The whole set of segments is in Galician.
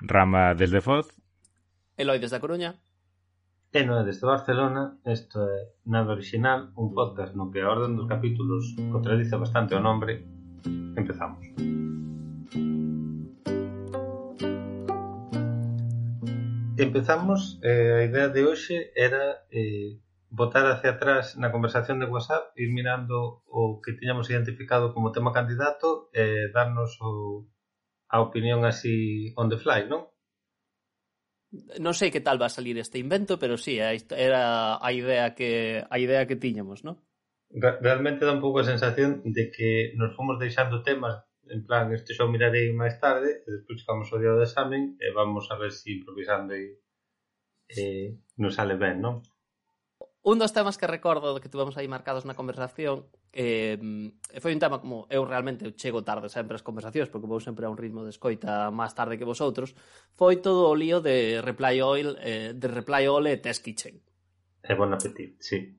Rama desde Foz. Eloi desde a Coruña. E non é desde Barcelona, isto é Nada Original, un podcast no que a orden dos capítulos contradice bastante o nombre. Empezamos. Empezamos, eh, a idea de hoxe era eh, botar hacia atrás na conversación de WhatsApp, ir mirando o que tiñamos identificado como tema candidato e eh, darnos o, a opinión así on the fly, non? non sei que tal va a salir este invento, pero sí, era a idea que a idea que tiñamos, non? Realmente dá un pouco a sensación de que nos fomos deixando temas en plan, este xa mirarei máis tarde e despois chegamos ao día do examen e vamos a ver se si improvisando e, e nos sale ben, non? un dos temas que recordo do que tivemos aí marcados na conversación eh, foi un tema como eu realmente chego tarde sempre as conversacións porque vou sempre a un ritmo de escoita máis tarde que vosotros foi todo o lío de Reply Oil eh, de Reply All e Test Kitchen e Bon Appetit, sí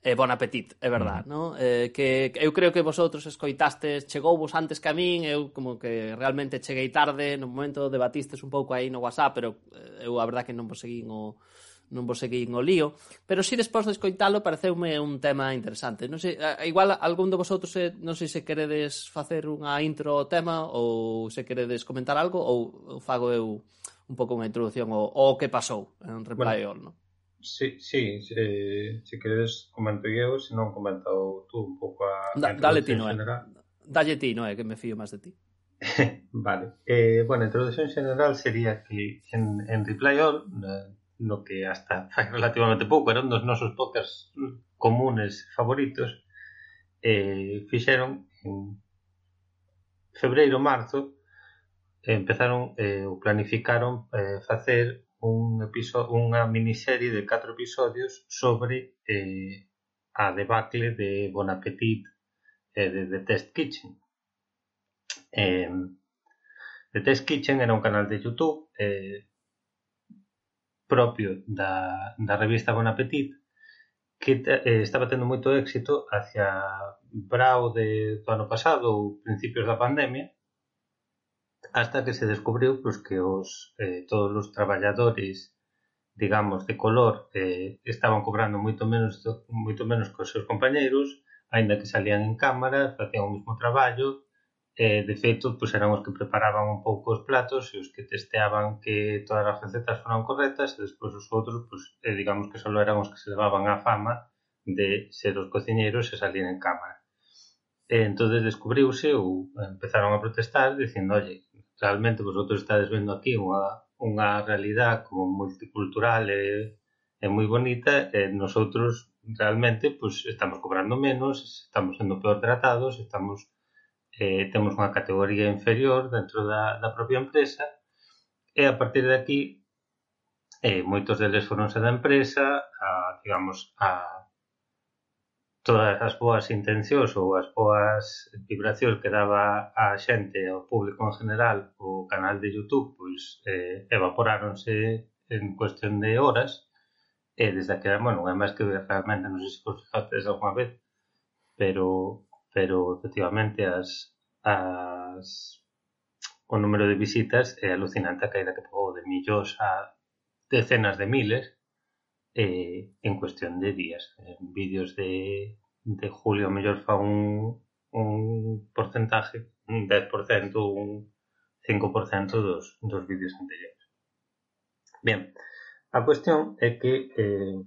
E bon apetit, é verdad, mm. no? Eh, que eu creo que vosotros escoitastes, chegou vos antes que a min, eu como que realmente cheguei tarde, no momento debatistes un pouco aí no WhatsApp, pero eh, eu a verdad que non vos seguín o, non vos seguín o lío, pero si despois de escoitalo pareceume un tema interesante. Non sei, igual algún de vosotros non sei se queredes facer unha intro ao tema ou se queredes comentar algo ou fago eu un pouco unha introdución ao, ao que pasou en Reply bueno, All, non? Sí, sí, se, se queredes comento eu, se non comento tú un pouco a... Da, dale ti, Noé. Dalle ti, Noé, que me fío máis de ti. vale. Eh, bueno, a introdución general sería que en, en Reply All, na, no que hasta fai relativamente pouco era un dos nosos podcasts comunes favoritos eh, fixeron en febreiro, marzo empezaron eh, ou planificaron eh, facer un episodio, unha miniserie de catro episodios sobre eh, a debacle de Bon Appetit eh, de The Test Kitchen. Eh, The Test Kitchen era un canal de Youtube eh, propio da, da revista Bon Appetit que eh, estaba tendo moito éxito hacia brao de, do ano pasado ou principios da pandemia hasta que se descubriu pues, que os, eh, todos os traballadores digamos, de color eh, estaban cobrando moito menos moito menos que os seus compañeiros aínda que salían en cámara, facían o mesmo traballo eh, de feito, pois eran os que preparaban un pouco os platos e os que testeaban que todas as recetas foran correctas e despois os outros, pois, eh, digamos que só eran os que se levaban a fama de ser os cociñeiros e salir en cámara. E entonces descubriuse ou empezaron a protestar dicindo, oye, realmente vosotros estades vendo aquí unha, unha realidad como multicultural e, e moi bonita e nosotros realmente pues, estamos cobrando menos, estamos sendo peor tratados, estamos eh, temos unha categoría inferior dentro da, da propia empresa e a partir de aquí eh, moitos deles foronse da empresa a, digamos, a todas as boas intencións ou as boas vibracións que daba a xente ao público en general o canal de Youtube pois eh, evaporáronse en cuestión de horas e desde aquela, bueno, é máis que realmente non sei se vos fijates alguna vez, pero pero efectivamente as, as o número de visitas é alucinante a caída que pegou de millóns a decenas de miles eh, en cuestión de días. En vídeos de, de julio a mellor fa un, un porcentaje, un 10%, un 5% dos, dos vídeos anteriores. Bien, a cuestión é que eh,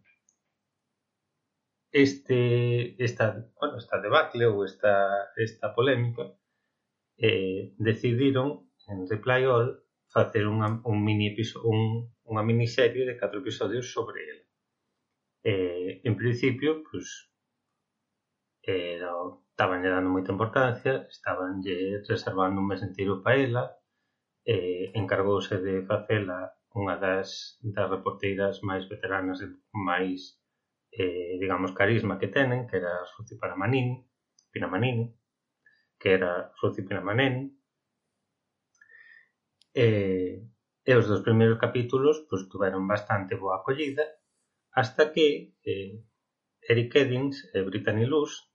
este esta, bueno, esta debacle ou esta, esta polémica eh, decidiron en Reply All facer unha, un mini episodio, un, unha miniserie de catro episodios sobre ela. Eh, en principio, pues, era, estaban dando moita importancia, estaban lle reservando un mes entero para ela, eh, encargouse de facela unha das, das reporteiras máis veteranas e máis eh, digamos, carisma que tenen, que era Suci Paramanín, Pinamanín, que era Suci Pinamanén, eh, e os dos primeiros capítulos pues, tuveron bastante boa acollida, hasta que eh, Eric Eddings e Brittany Luz,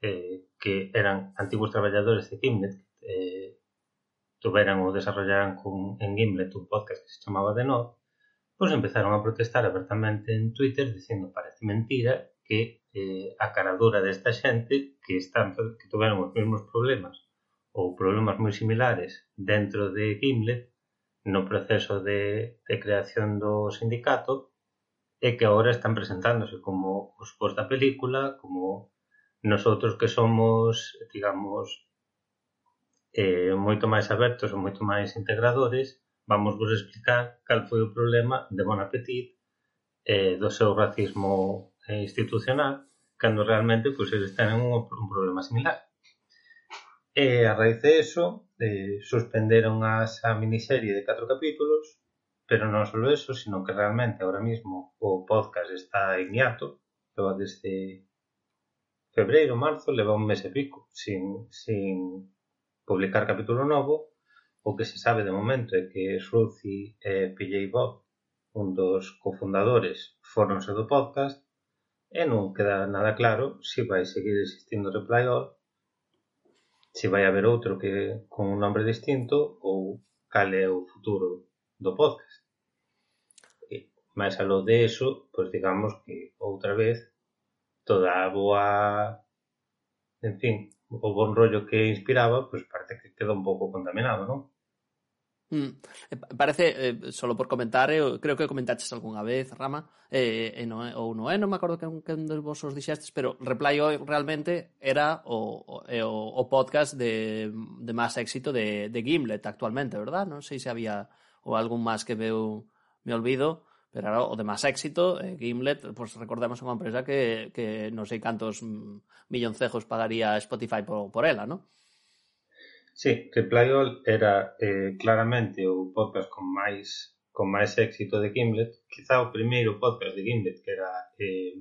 eh, que eran antigos traballadores de Gimlet, eh, tuveran ou desarrollaran con, en Gimlet un podcast que se chamaba The Nod, pois empezaron a protestar abertamente en Twitter dicindo parece mentira que eh, a caradura desta xente que están que tiveron os mesmos problemas ou problemas moi similares dentro de Gimlet no proceso de, de creación do sindicato e que agora están presentándose como os pós da película, como nosotros que somos, digamos, eh, moito máis abertos ou moito máis integradores, vamos vos explicar cal foi o problema de Bon Appetit e do seu racismo eh, institucional cando realmente pois, eles tenen un, un problema similar. E a raíz de eso, eh, suspenderon a esa miniserie de catro capítulos, pero non só eso, sino que realmente ahora mismo o podcast está en hiato, leva desde febreiro, marzo, leva un mes e pico sin, sin publicar capítulo novo, O que se sabe de momento é que Sruci e Pillay Bob, un dos cofundadores, foronse do podcast e non queda nada claro se vai seguir existindo Reply All, se vai haber outro que con un nome distinto ou cal é o futuro do podcast. E, máis alo de eso, pois digamos que outra vez toda a boa en fin, o bon rollo que inspiraba, pois parece que queda un pouco contaminado, non? Mm. Eh, parece, eh, solo por comentar, eh, creo que comentaches algunha vez, Rama, eh, eh, no, ou non é, non me acordo que, que dos vos os dixestes, pero Reply Hoy realmente era o, o, o podcast de, de máis éxito de, de Gimlet actualmente, verdad? Non sei se había ou algún máis que veu me olvido, pero era o de máis éxito, eh, Gimlet, pois pues, recordemos unha empresa que, que non sei cantos mm, milloncejos pagaría Spotify por, por ela, non? Sí, Reply All era eh, claramente o podcast con máis con máis éxito de Gimlet, quizá o primeiro podcast de Gimlet que era eh,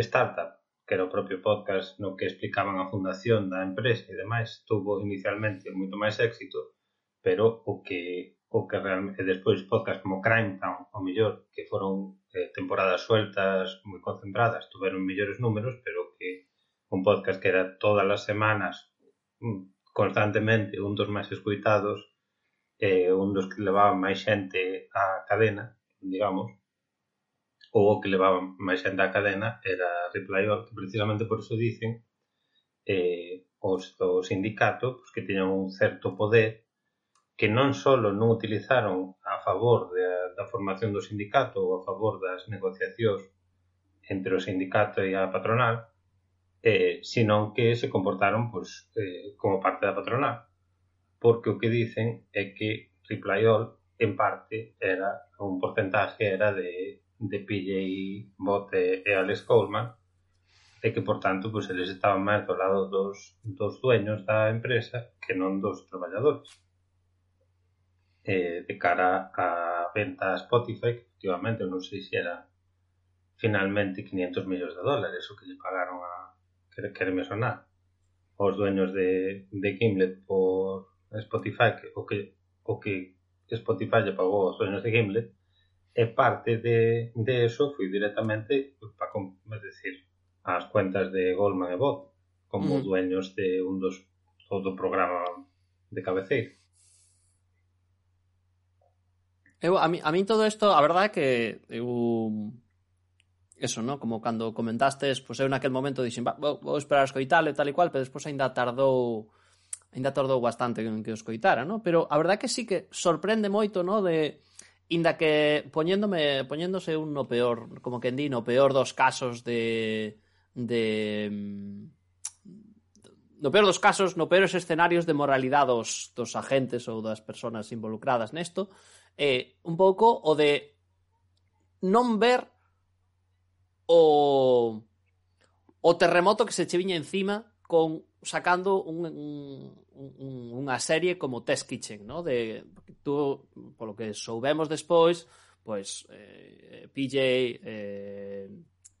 Startup, que era o propio podcast no que explicaban a fundación da empresa e demais, tuvo inicialmente moito máis éxito, pero o que o que realmente despois podcast como Crime Town, o mellor, que foron eh, temporadas sueltas moi concentradas, tuveron mellores números, pero que un podcast que era todas as semanas mm, constantemente un dos máis escuitados e un dos que levaba máis xente á cadena, digamos, ou o que levaba máis xente á cadena era Reply All, que precisamente por iso dicen eh, os do sindicato pues, que teñan un certo poder que non só non utilizaron a favor de, da formación do sindicato ou a favor das negociacións entre o sindicato e a patronal, eh, senón que se comportaron pois, eh, como parte da patronal. Porque o que dicen é que Reply All, en parte, era un porcentaje era de, de PJ Bote e, e Alex Coleman, e que, por tanto, pois, eles estaban máis do lado dos, dos dueños da empresa que non dos traballadores. Eh, de cara a venta a Spotify, que efectivamente non sei se era finalmente 500 millóns de dólares o que lle pagaron a, que, me sonar os dueños de, de Gimlet por Spotify que, o que o que Spotify lle pagou aos dueños de Gimlet e parte de, de eso foi directamente para, es decir, as cuentas de Goldman e Bob como mm. dueños de un dos todo programa de cabeceira. Eu, a, mí, a mí todo isto, a verdade é que eu eso, ¿no? Como cando comentastes, pois pues, eu naquel momento dixen, Va, vou, vou esperar a escoitalo e tal e cual, pero despois aínda tardou aínda tardou bastante en que o escoitara, ¿no? Pero a verdad que sí que sorprende moito, ¿no? De inda que poñéndome poñéndose un no peor, como que di, no peor dos casos de de no peor dos casos, no peores escenarios de moralidade dos, dos agentes ou das persoas involucradas nesto, eh, un pouco o de non ver o o terremoto que se che viña encima con sacando un, un, un, unha serie como Test Kitchen, ¿no? De tú, polo que soubemos despois, pois eh, PJ eh,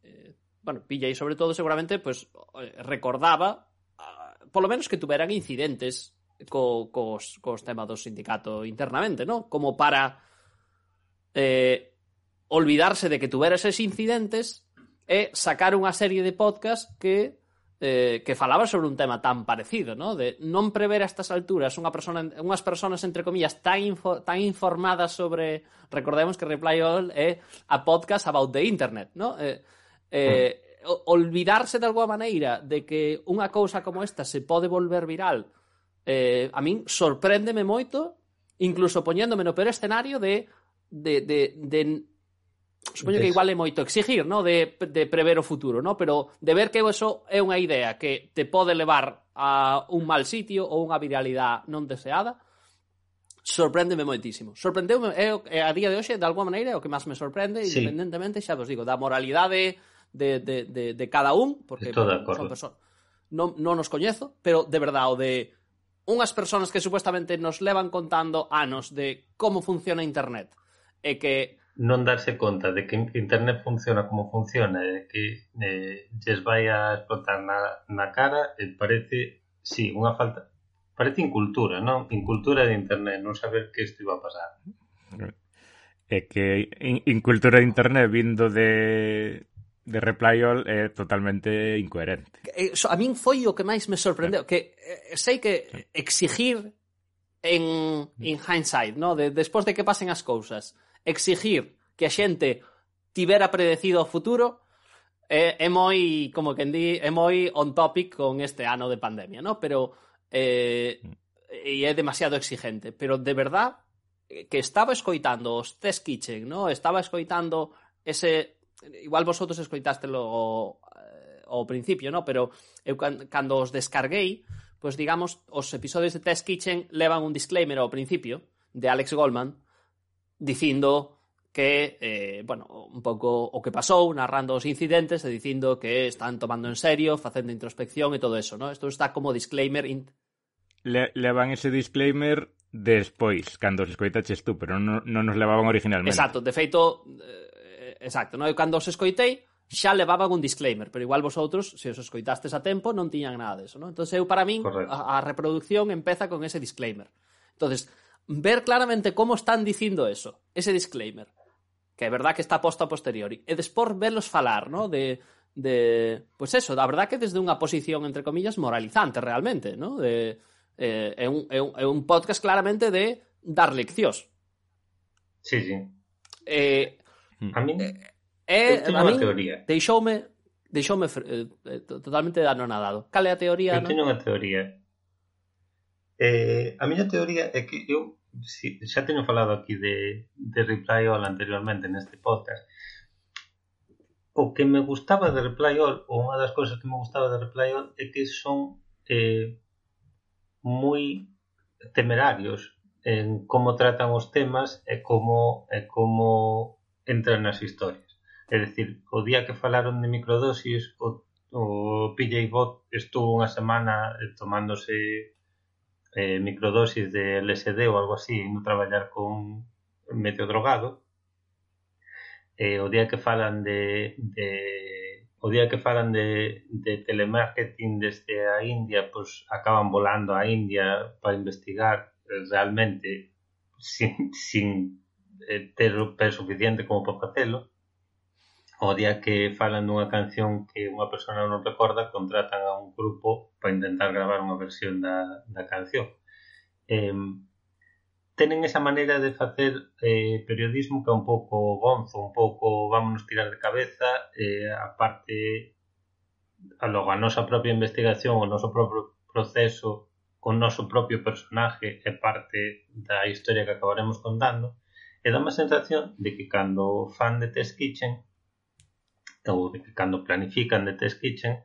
eh, bueno, PJ sobre todo seguramente pois recordaba polo menos que tuveran incidentes co, cos, cos temas do sindicato internamente, ¿no? Como para eh, olvidarse de que tuvera eses incidentes e sacar unha serie de podcast que eh, que falaba sobre un tema tan parecido, ¿no? De non prever a estas alturas unha persona, unhas personas, entre comillas, tan, info, tan informadas sobre... Recordemos que Reply All é a podcast about the internet, ¿no? Eh, eh, mm. olvidarse de alguma maneira de que unha cousa como esta se pode volver viral eh, a min sorpréndeme moito incluso poñéndome no peor escenario de, de, de, de Supoño que igual é moito exigir, no? de, de prever o futuro, no? pero de ver que eso é unha idea que te pode levar a un mal sitio ou unha viralidade non deseada, sorpréndeme moitísimo. Sorprendeu-me, é, a día de hoxe, de alguma maneira, o que máis me sorprende, sí. independentemente, xa vos digo, da moralidade de, de, de, de cada un, porque bueno, son persoas non, non os coñezo, pero de verdade, o de unhas persoas que supuestamente nos levan contando anos de como funciona Internet, e que non darse conta de que internet funciona como funciona e que eh, lles vai a explotar na, na cara e parece, sí, unha falta parece incultura, non? Incultura de internet, non saber que isto iba a pasar é que incultura de internet vindo de de Reply All é totalmente incoherente. Eh, a min foi o que máis me sorprendeu, que eh, sei que exigir en, en hindsight, no? de, despois de que pasen as cousas, exigir que a xente tibera predecido o futuro é, é moi, como que di, é moi on topic con este ano de pandemia, ¿no? Pero eh, e é demasiado exigente, pero de verdad que estaba escoitando os Test Kitchen, ¿no? Estaba escoitando ese igual vosotros escoitástelo o, eh, o principio, ¿no? Pero eu cando os descarguei, pois pues digamos, os episodios de Test Kitchen levan un disclaimer ao principio de Alex Goldman dicindo que, eh, bueno, un pouco o que pasou, narrando os incidentes e dicindo que están tomando en serio, facendo introspección e todo eso, ¿no? Isto está como disclaimer... In... Le, levan ese disclaimer despois, cando os escoitaches tú, pero non, non nos levaban originalmente. Exacto, de feito, eh, exacto, ¿no? Eu cando os escoitei, xa levaban un disclaimer, pero igual vosotros, se os escoitastes a tempo, non tiñan nada de eso, ¿no? Entón, eu, para min, a, a reproducción empeza con ese disclaimer. Entonces, ver claramente como están dicindo eso, ese disclaimer, que é verdad que está posto a posteriori, e despor velos falar, ¿no? de, de pues eso, da verdad que desde unha posición entre comillas moralizante realmente, ¿no? De eh, é, un, é, un, é un podcast claramente de dar leccións. Sí, sí. Eh, a mí eh, eh, a mí teoría. Deixoume deixoume eh, totalmente anonadado. Cal é a teoría? Eu teño no? unha teoría Eh, a miña teoría é que eu si, xa teño falado aquí de, de Reply All anteriormente neste podcast. O que me gustaba de Reply All, ou unha das cousas que me gustaba de Reply All, é que son eh, moi temerarios en como tratan os temas e como e como entran nas historias. É dicir, o día que falaron de microdosis, o, o PJ Bot estuvo unha semana tomándose eh, microdosis de LSD ou algo así, no traballar con medio drogado, eh, o día que falan de, de o día que falan de, de telemarketing desde a India, pois pues, acaban volando a India para investigar realmente sin, sin eh, ter o peso suficiente como para facelo o día que falan dunha canción que unha persona non recorda, contratan a un grupo para intentar gravar unha versión da, da canción. Eh, tenen esa maneira de facer eh, periodismo que é un pouco gonzo, un pouco vámonos tirar de cabeza, eh, a parte a logo a nosa propia investigación, o noso propio proceso, o noso propio personaje é parte da historia que acabaremos contando, e dá má sensación de que cando fan de Test Kitchen ou cando planifican de Test Kitchen,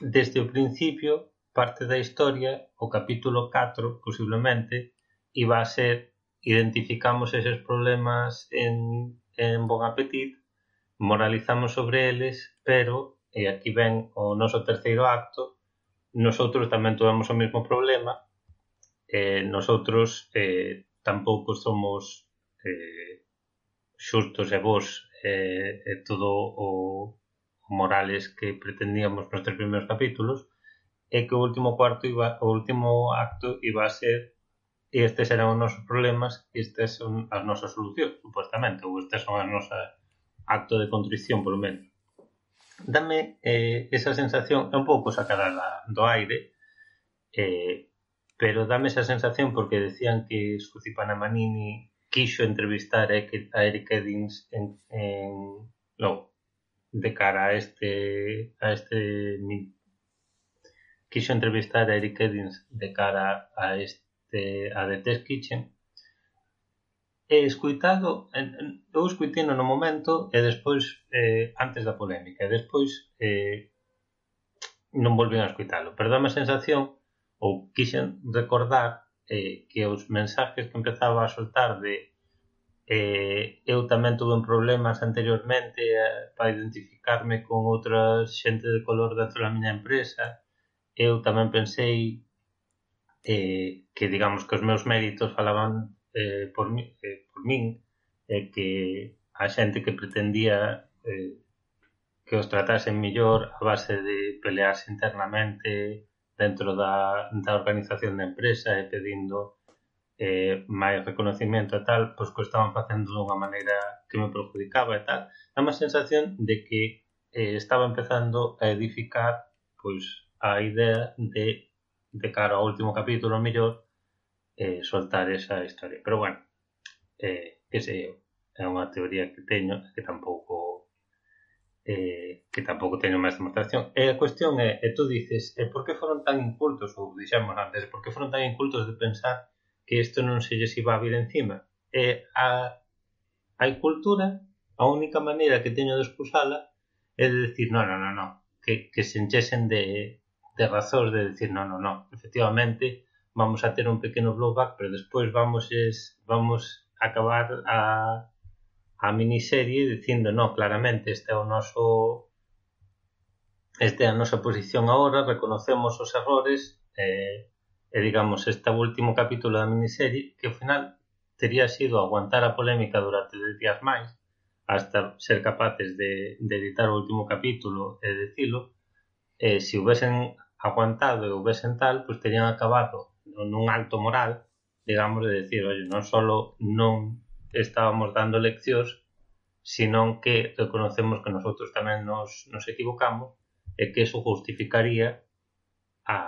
desde o principio parte da historia, o capítulo 4, posiblemente, iba a ser identificamos eses problemas en, en Bon Appetit, moralizamos sobre eles, pero, e aquí ven o noso terceiro acto, nosotros tamén tivemos o mesmo problema, eh, nosotros eh, tampouco somos eh, xustos e vos eh, e todo o, o Morales que pretendíamos nos tres primeiros capítulos é que o último cuarto iba, o último acto iba a ser estes eran os nosos problemas e estes son as nosas solucións supostamente, ou estes son as nosas acto de contrición, polo menos. Dame eh, esa sensación é un pouco sacada da, do aire eh, pero dame esa sensación porque decían que Suzy Panamanini quixo entrevistar a Eric Eddings en, en no, de cara a este a este quixo entrevistar a Eric Eddings de cara a este a The Test Kitchen. E escuitado eu escuitino no momento e despois eh, antes da polémica e despois eh, non volvín a escuitalo pero dá a sensación ou quixen recordar eh, que os mensaxes que empezaba a soltar de eh, eu tamén tuve problemas anteriormente eh, para identificarme con outra xente de color dentro da miña empresa eu tamén pensei eh, que digamos que os meus méritos falaban eh, por, mi, eh, por min eh, que a xente que pretendía eh, que os tratasen mellor a base de pelearse internamente dentro da, da organización da empresa e pedindo eh, máis reconocimiento e tal, pois que estaban facendo dunha maneira que me perjudicaba e tal. Dá má sensación de que eh, estaba empezando a edificar pois a idea de de cara ao último capítulo mellor eh, soltar esa historia. Pero bueno, eh, que sei eu, é unha teoría que teño que tampouco eh, que tampouco teño máis demostración. E a cuestión é, e tú dices, e por que foron tan incultos, ou dixemos antes, por que foron tan incultos de pensar que isto non se lles iba a vir encima? E a, a cultura, a única maneira que teño de excusala é de decir, non, non, non, non, que, que se enchesen de, de razóns de decir, non, non, non, efectivamente, vamos a ter un pequeno blowback, pero despois vamos es, vamos a acabar a a miniserie dicindo no, claramente este é o noso este é a nosa posición agora, reconocemos os errores eh, e digamos este último capítulo da miniserie que ao final teria sido aguantar a polémica durante 10 días máis hasta ser capaces de, de editar o último capítulo e decilo e se houvesen aguantado e houvesen tal, pois terían acabado nun alto moral digamos de decir, oi, non solo non estábamos dando leccións, senón que reconocemos que nosotros tamén nos, nos equivocamos e que eso justificaría a,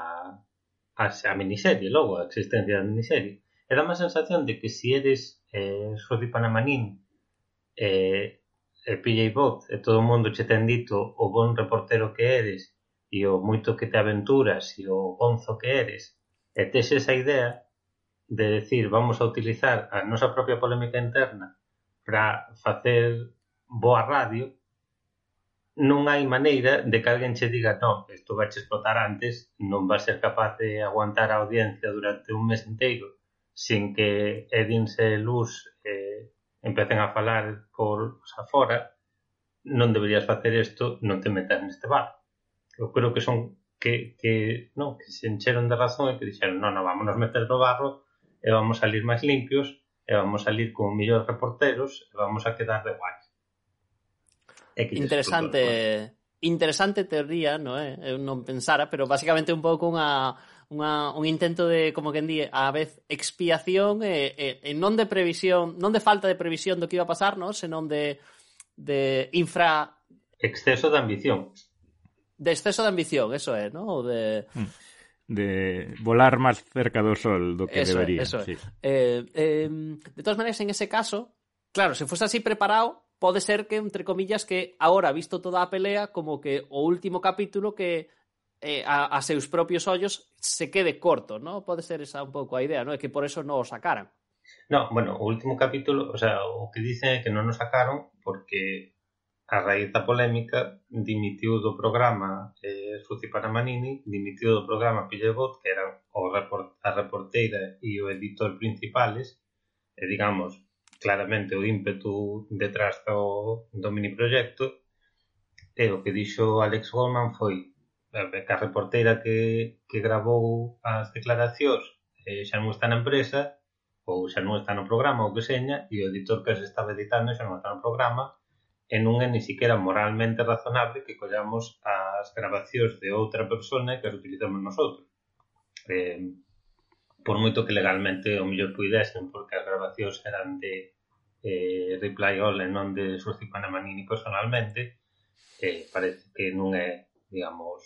a, a miniserie, logo, a existencia da miniserie. E dá má sensación de que si eres eh, Jordi Panamanín eh, e PJ Bot e todo o mundo che ten dito o bon reportero que eres e o moito que te aventuras e o gonzo que eres e tes esa idea de decir vamos a utilizar a nosa propia polémica interna para facer boa radio, non hai maneira de que alguén che diga non, isto vai explotar antes, non vai ser capaz de aguantar a audiencia durante un mes inteiro sin que edinse luz eh, empecen a falar por afora, non deberías facer isto, non te metas neste bar. Eu creo que son que, que, non, que se encheron de razón e que dixeron, non, non, vámonos meter no barro e vamos salir máis limpios e vamos salir con millóns reporteros e vamos a quedar de guai. Interesante, interesante teoría, non é? Eh? Eu non pensara, pero basicamente un pouco unha Unha, un intento de, como que di, a vez expiación e, e, e non de previsión, non de falta de previsión do que iba a pasar, non? senón de, de infra... Exceso de ambición. De exceso de ambición, eso é, no? De... Mm de volar máis cerca do sol do que eso debería. Es, eso sí. eh, eh, de todas maneras, en ese caso, claro, se fuese así preparado, pode ser que, entre comillas, que agora, visto toda a pelea, como que o último capítulo que eh, a, a seus propios ollos se quede corto, ¿no? Pode ser esa un pouco a idea, ¿no? É que por eso non o sacaran. No, bueno, o último capítulo, o sea, o que dicen é que non o sacaron porque a raíz da polémica dimitiu do programa eh, Suci Panamanini dimitiu do programa Pillebot que era o report, a reporteira e o editor principales e digamos claramente o ímpetu detrás do, do mini proxecto e o que dixo Alex Goldman foi que a reporteira que, que gravou as declaracións eh, xa non está na empresa ou xa non está no programa ou que seña e o editor que se estaba editando xa non está no programa e non é ni sequera moralmente razonable que collamos as grabacións de outra persona que as utilizamos nosotros. Eh, por moito que legalmente o mellor puidesen, porque as grabacións eran de eh, Reply All e non de Surci Panamanini personalmente, eh, parece que non é, digamos,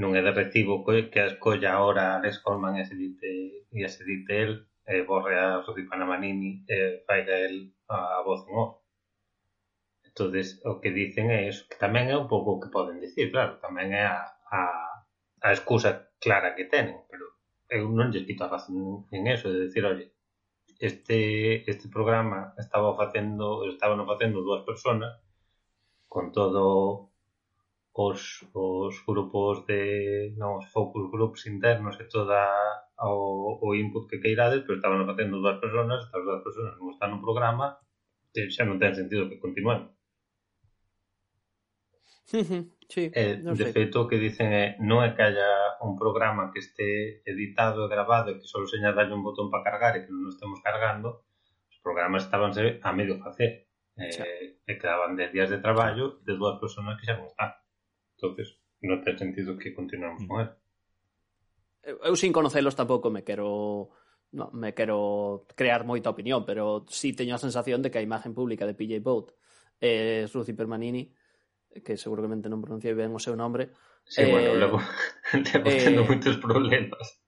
non é de recibo que as colla ahora Alex Coleman e se dite, e se dite el, eh, borre a Surci Panamanini e eh, faiga el a voz en off entonces o que dicen é iso, que tamén é un pouco o que poden dicir, claro, tamén é a, a, a excusa clara que tenen, pero eu non lle quito a razón en eso, de decir, oye, este, este programa estaba facendo, estaban facendo dúas personas con todo os, os grupos de non, os focus groups internos e toda o, o input que queirades, pero estaban facendo dúas personas, estas dúas personas non están no programa, xa non ten sentido que continuen sí, eh, de feito, o que dicen é non é que haya un programa que este editado e grabado e que só señalarlle un botón para cargar e que non estemos cargando, os programas estabanse a medio facer. Eh, e quedaban 10 días de traballo de dúas personas que xa non están. entonces non ten sentido que continuemos mm. con él. Eu, eu sin conocelos tampouco me quero no, me quero crear moita opinión, pero sí teño a sensación de que a imagen pública de PJ Boat e eh, Suzy Permanini que seguramente non pronunciei ben o seu nome. Sí, eh, bueno, levo, levo eh, tendo moitos problemas.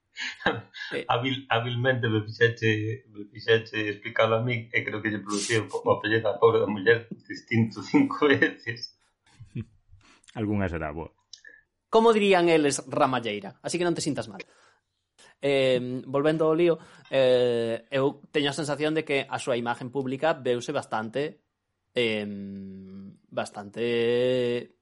Eh, Habil, habilmente me fixeche, me fixeche explicado a mí e creo que lle producía un pouco apellido a pobre da muller distinto cinco veces. Algúnha será boa. Como dirían eles ramalleira? Así que non te sintas mal. Eh, volvendo ao lío, eh, eu teño a sensación de que a súa imagen pública veuse bastante eh, bastante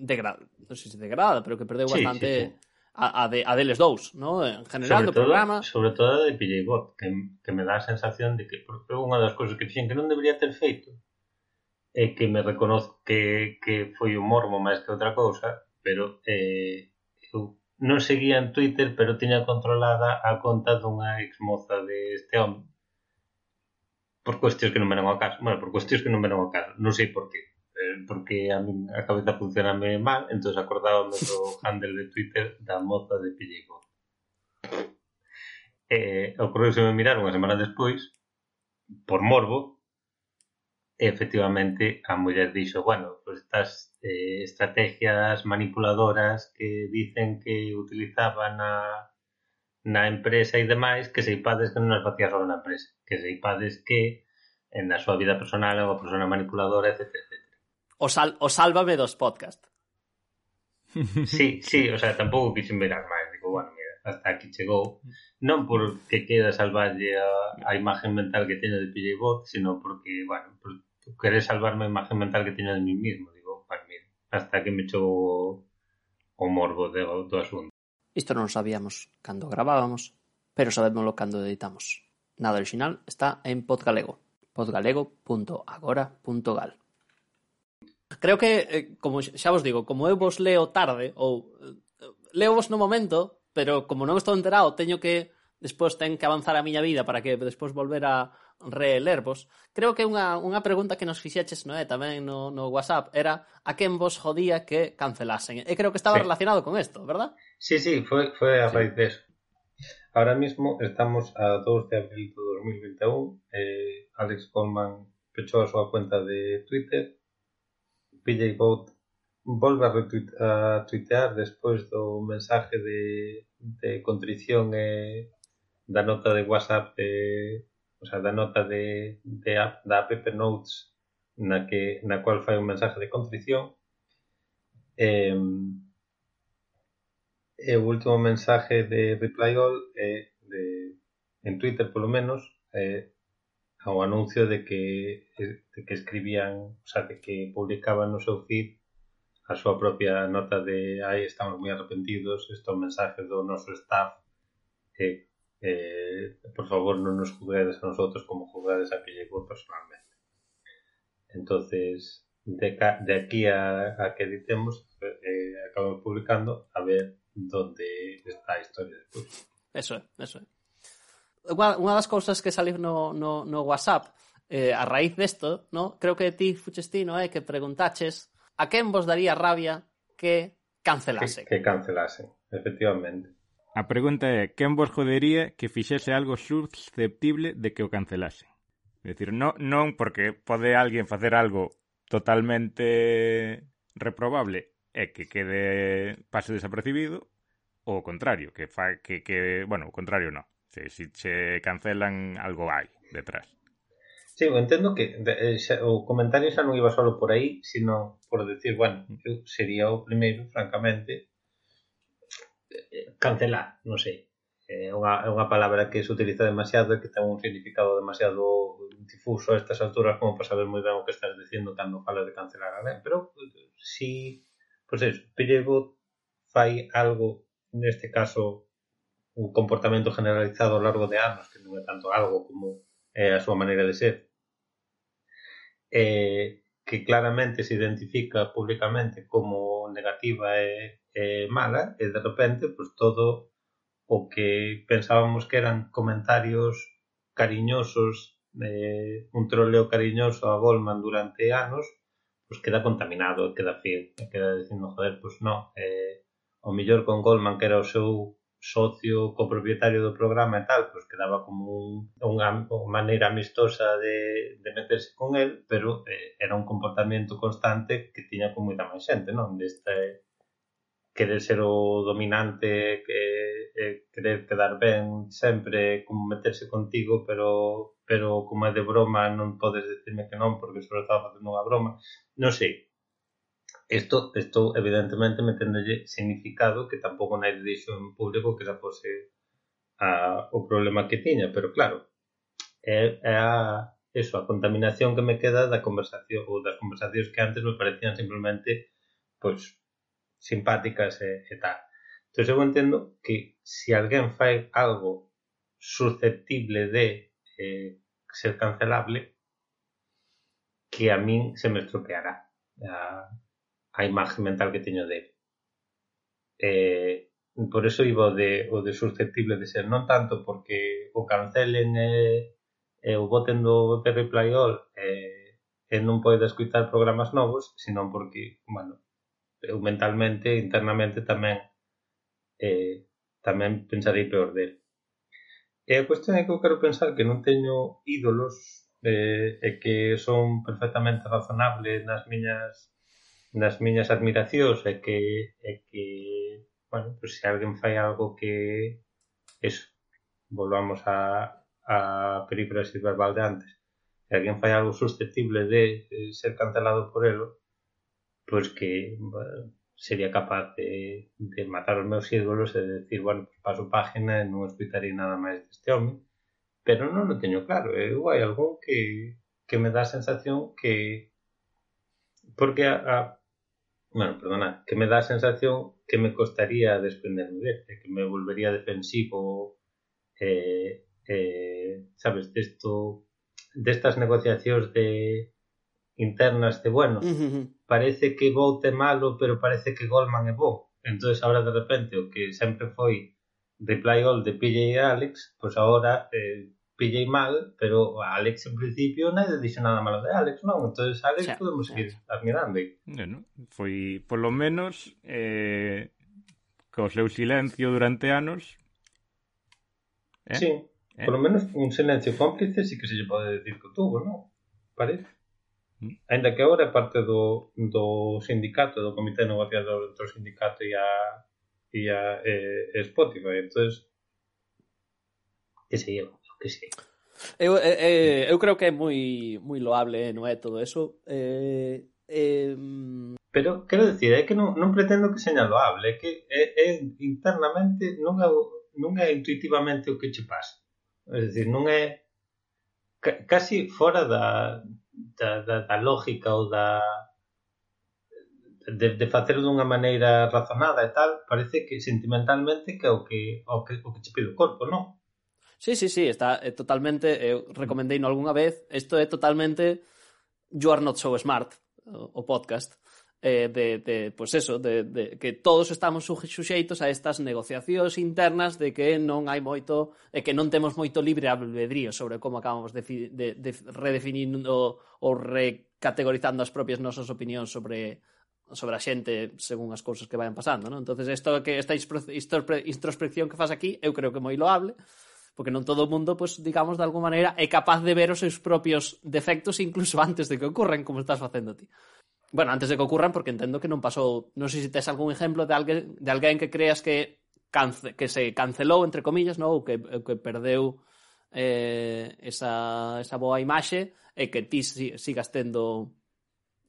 degrada, non sei se degrada, pero que perdeu sí, bastante sí, sí. A, a, de, a deles dous, ¿no? en general sobre do todo, programa. Sobre todo de PJ Bot, que, que me dá a sensación de que porque unha das cousas que fixen que non debería ter feito é que me reconozco que, que foi un mormo máis que outra cousa, pero eh, eu non seguía en Twitter, pero tiña controlada a conta dunha exmoza de este home por cuestións que non me ao caso, bueno, por cuestións que non me ao caso, non sei por qué Eh, porque a, min, a cabeza funcioname mal, entón acordábame do handle de Twitter da moza de Pellico. Eh, ocorreu se me mirar unha semana despois, por morbo, e efectivamente a muller dixo, bueno, pues estas eh, estrategias manipuladoras que dicen que utilizaban a na empresa e demais que se ipades que non as facía só na empresa que se ipades que en a súa vida personal é unha persona manipuladora, etc. O, sal, o sálvame dos podcast. Sí, sí, o sea, tampouco quixen mirar máis. Digo, bueno, mira, hasta aquí chegou. Non porque queda salvarlle a, a imagen mental que teño de PJ Bot, sino porque, bueno, por, querer salvarme a imagen mental que teño de mí mismo. Digo, pues mira, hasta que me echou o, morbo de, do asunto. Isto non sabíamos cando gravábamos, pero sabémoslo cando editamos. Nada original está en Podgalego, podgalego.agora.gal. creo que, eh, como xa vos digo, como eu vos leo tarde, ou eh, leo vos no momento, pero como non estou enterado, teño que, despois ten que avanzar a miña vida para que despois volver a relervos. Creo que unha, unha pregunta que nos fixeches no é, tamén no, no WhatsApp era a quen vos jodía que cancelasen. E creo que estaba sí. relacionado con isto, verdad? Sí, sí, foi, foi a sí. raíz de eso. Ahora mismo estamos a 2 de abril de 2021. Eh, Alex Coleman pechou a súa cuenta de Twitter pillei volta volve a retuitear despois do mensaje de, de contrición e da nota de WhatsApp de, o sea, da nota de, de app, da app Notes na que na cual fai un mensaje de contrición. E, e o último mensaje de Reply All é de, en Twitter polo menos é ao anuncio de que, de que escribían, o sea, de que publicaban no seu feed a súa propia nota de aí estamos moi arrepentidos, isto é un mensaje staff que eh, por favor non nos juzguedes a nosotros como juzgades a que llegou personalmente. Entonces, de, de aquí a, a que editemos, eh, acabamos publicando a ver donde está a historia despois. Eso é, eso é unha das cousas que saliu no, no, no WhatsApp eh, a raíz desto, no? creo que ti fuches ti, no é? Eh, que preguntaches a quen vos daría rabia que cancelase. Que, que cancelase, efectivamente. A pregunta é, quen vos jodería que fixese algo susceptible de que o cancelase? É dicir, non, non porque pode alguén facer algo totalmente reprobable e que quede pase desapercibido, ou o contrario, que fa que, que bueno, o contrario non se, si che cancelan, algo hai detrás. Sí, eu entendo que de, eh, xa, o comentario xa non iba solo por aí, sino por decir, bueno, mm. eu sería o primeiro, francamente, eh, cancelar, non sei. Eh, é unha, é unha palabra que se utiliza demasiado e que ten un significado demasiado difuso a estas alturas como para saber moi ben o que estás dicindo cando falas de cancelar a lei. Pero si, pois pues eso, Pellevo fai algo, neste caso, un comportamento generalizado ao largo de anos, que non é tanto algo como é a súa maneira de ser, eh, que claramente se identifica públicamente como negativa e, e mala, e de repente pues, todo o que pensábamos que eran comentarios cariñosos, eh, un troleo cariñoso a Goldman durante anos, pues queda contaminado, queda feo, queda dicindo, joder, pues non, eh, o mellor con Goldman que era o seu socio copropietario do programa e tal, pois quedaba como un, unha, unha maneira amistosa de, de meterse con el, pero eh, era un comportamento constante que tiña con moita máis xente, non? Deste eh, querer ser o dominante, que, eh, querer quedar ben sempre, eh, como meterse contigo, pero pero como é de broma non podes decirme que non, porque sobre estaba facendo unha broma. Non sei, Isto, esto evidentemente meténdolle significado que tampouco nadie dixo en público que esa fose a, o problema que tiña, pero claro, é, é a, eso, a contaminación que me queda da conversación ou das conversacións que antes me parecían simplemente pois simpáticas e, e tal. Entón, eu entendo que se alguén fai algo susceptible de eh, ser cancelable, que a min se me estropeará a, a imaxe mental que teño dele. Eh, por eso iba o de, o de susceptible de ser, non tanto porque o cancelen e, e o boten do Perry Playol e, e non poida escutar programas novos, senón porque, bueno, eu mentalmente, internamente tamén eh, tamén pensarei peor dele. E a cuestión é que eu quero pensar que non teño ídolos eh, e que son perfectamente razonable nas miñas nas miñas admiracións e que, e que bueno, pues se alguén fai algo que eso, volvamos a, a verbal de antes. Se alguén fai algo susceptible de, ser cancelado por elo pues que bueno, sería capaz de, de matar os meus ídolos e de decir, bueno, pues paso página e non escutarei nada máis deste home pero non o teño claro. Eu hai algún que, que me dá a sensación que porque a, a bueno, perdona, que me dá a sensación que me costaría desprenderme de que me volvería defensivo eh, eh, sabes, desto destas negociacións de internas de, bueno, uh -huh. parece que Bout é malo, pero parece que Goldman é bo. entonces ahora de repente o que sempre foi Reply All de PJ e Alex, pois pues agora eh, pillei mal, pero Alex en principio nadie dixo nada malo de Alex, non? Entonces Alex xa, podemos xa, seguir admirando. Bueno, foi, polo menos, eh, co seu silencio durante anos... Eh? Sí, eh? polo menos un silencio cómplice sí que se lle pode decir que tuvo, non? Parece. Mm. Ainda que agora é parte do, do sindicato, do comité negociador entre o sindicato e a, e a eh, Spotify, entonces que se lleva que sí. Eu, eh, eh, eu creo que é moi moi loable, eh, non é todo eso. Eh, eh... Pero quero dicir, é que non, non pretendo que seña loable, é que é, é internamente non é, non é intuitivamente o que che pasa. É dicir, non é casi fora da, da, da, da lógica ou da de, de facer dunha maneira razonada e tal, parece que sentimentalmente que é o que o que, o que che pide o corpo, non? Sí, sí, sí, está é totalmente, eh, eu recomendei no algunha vez, isto é totalmente You are not so smart, o podcast, eh, de, de pues eso, de, de que todos estamos suxeitos a estas negociacións internas de que non hai moito, e que non temos moito libre albedrío sobre como acabamos de, de, de redefinindo ou recategorizando as propias nosas opinións sobre sobre a xente según as cousas que vayan pasando, non? Entonces, isto que esta introspección que faz aquí, eu creo que moi loable, porque non todo o mundo, pues, digamos, de alguma maneira, é capaz de ver os seus propios defectos incluso antes de que ocurran, como estás facendo ti. Bueno, antes de que ocurran, porque entendo que non pasou... Non sei se tes algún exemplo de alguén, de alguén que creas que, cance, que se cancelou, entre comillas, non? ou que, que perdeu eh, esa, esa boa imaxe e que ti si, sigas tendo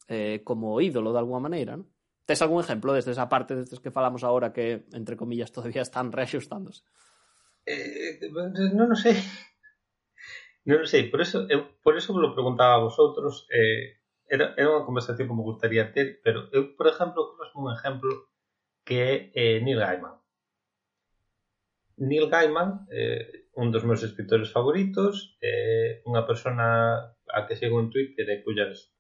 eh, como ídolo de alguma maneira, non? Tes algún exemplo desde esa parte desde que falamos agora que, entre comillas, todavía están reaxustándose? eh, eh non o sei. Non o sei, por eso, eu, por eso lo preguntaba a vosotros, eh, era, era unha conversación que me gustaría ter, pero eu, por exemplo, conozco un exemplo que é eh, Neil Gaiman. Neil Gaiman, eh, un dos meus escritores favoritos, eh, unha persona a que sigo en Twitter e cuyas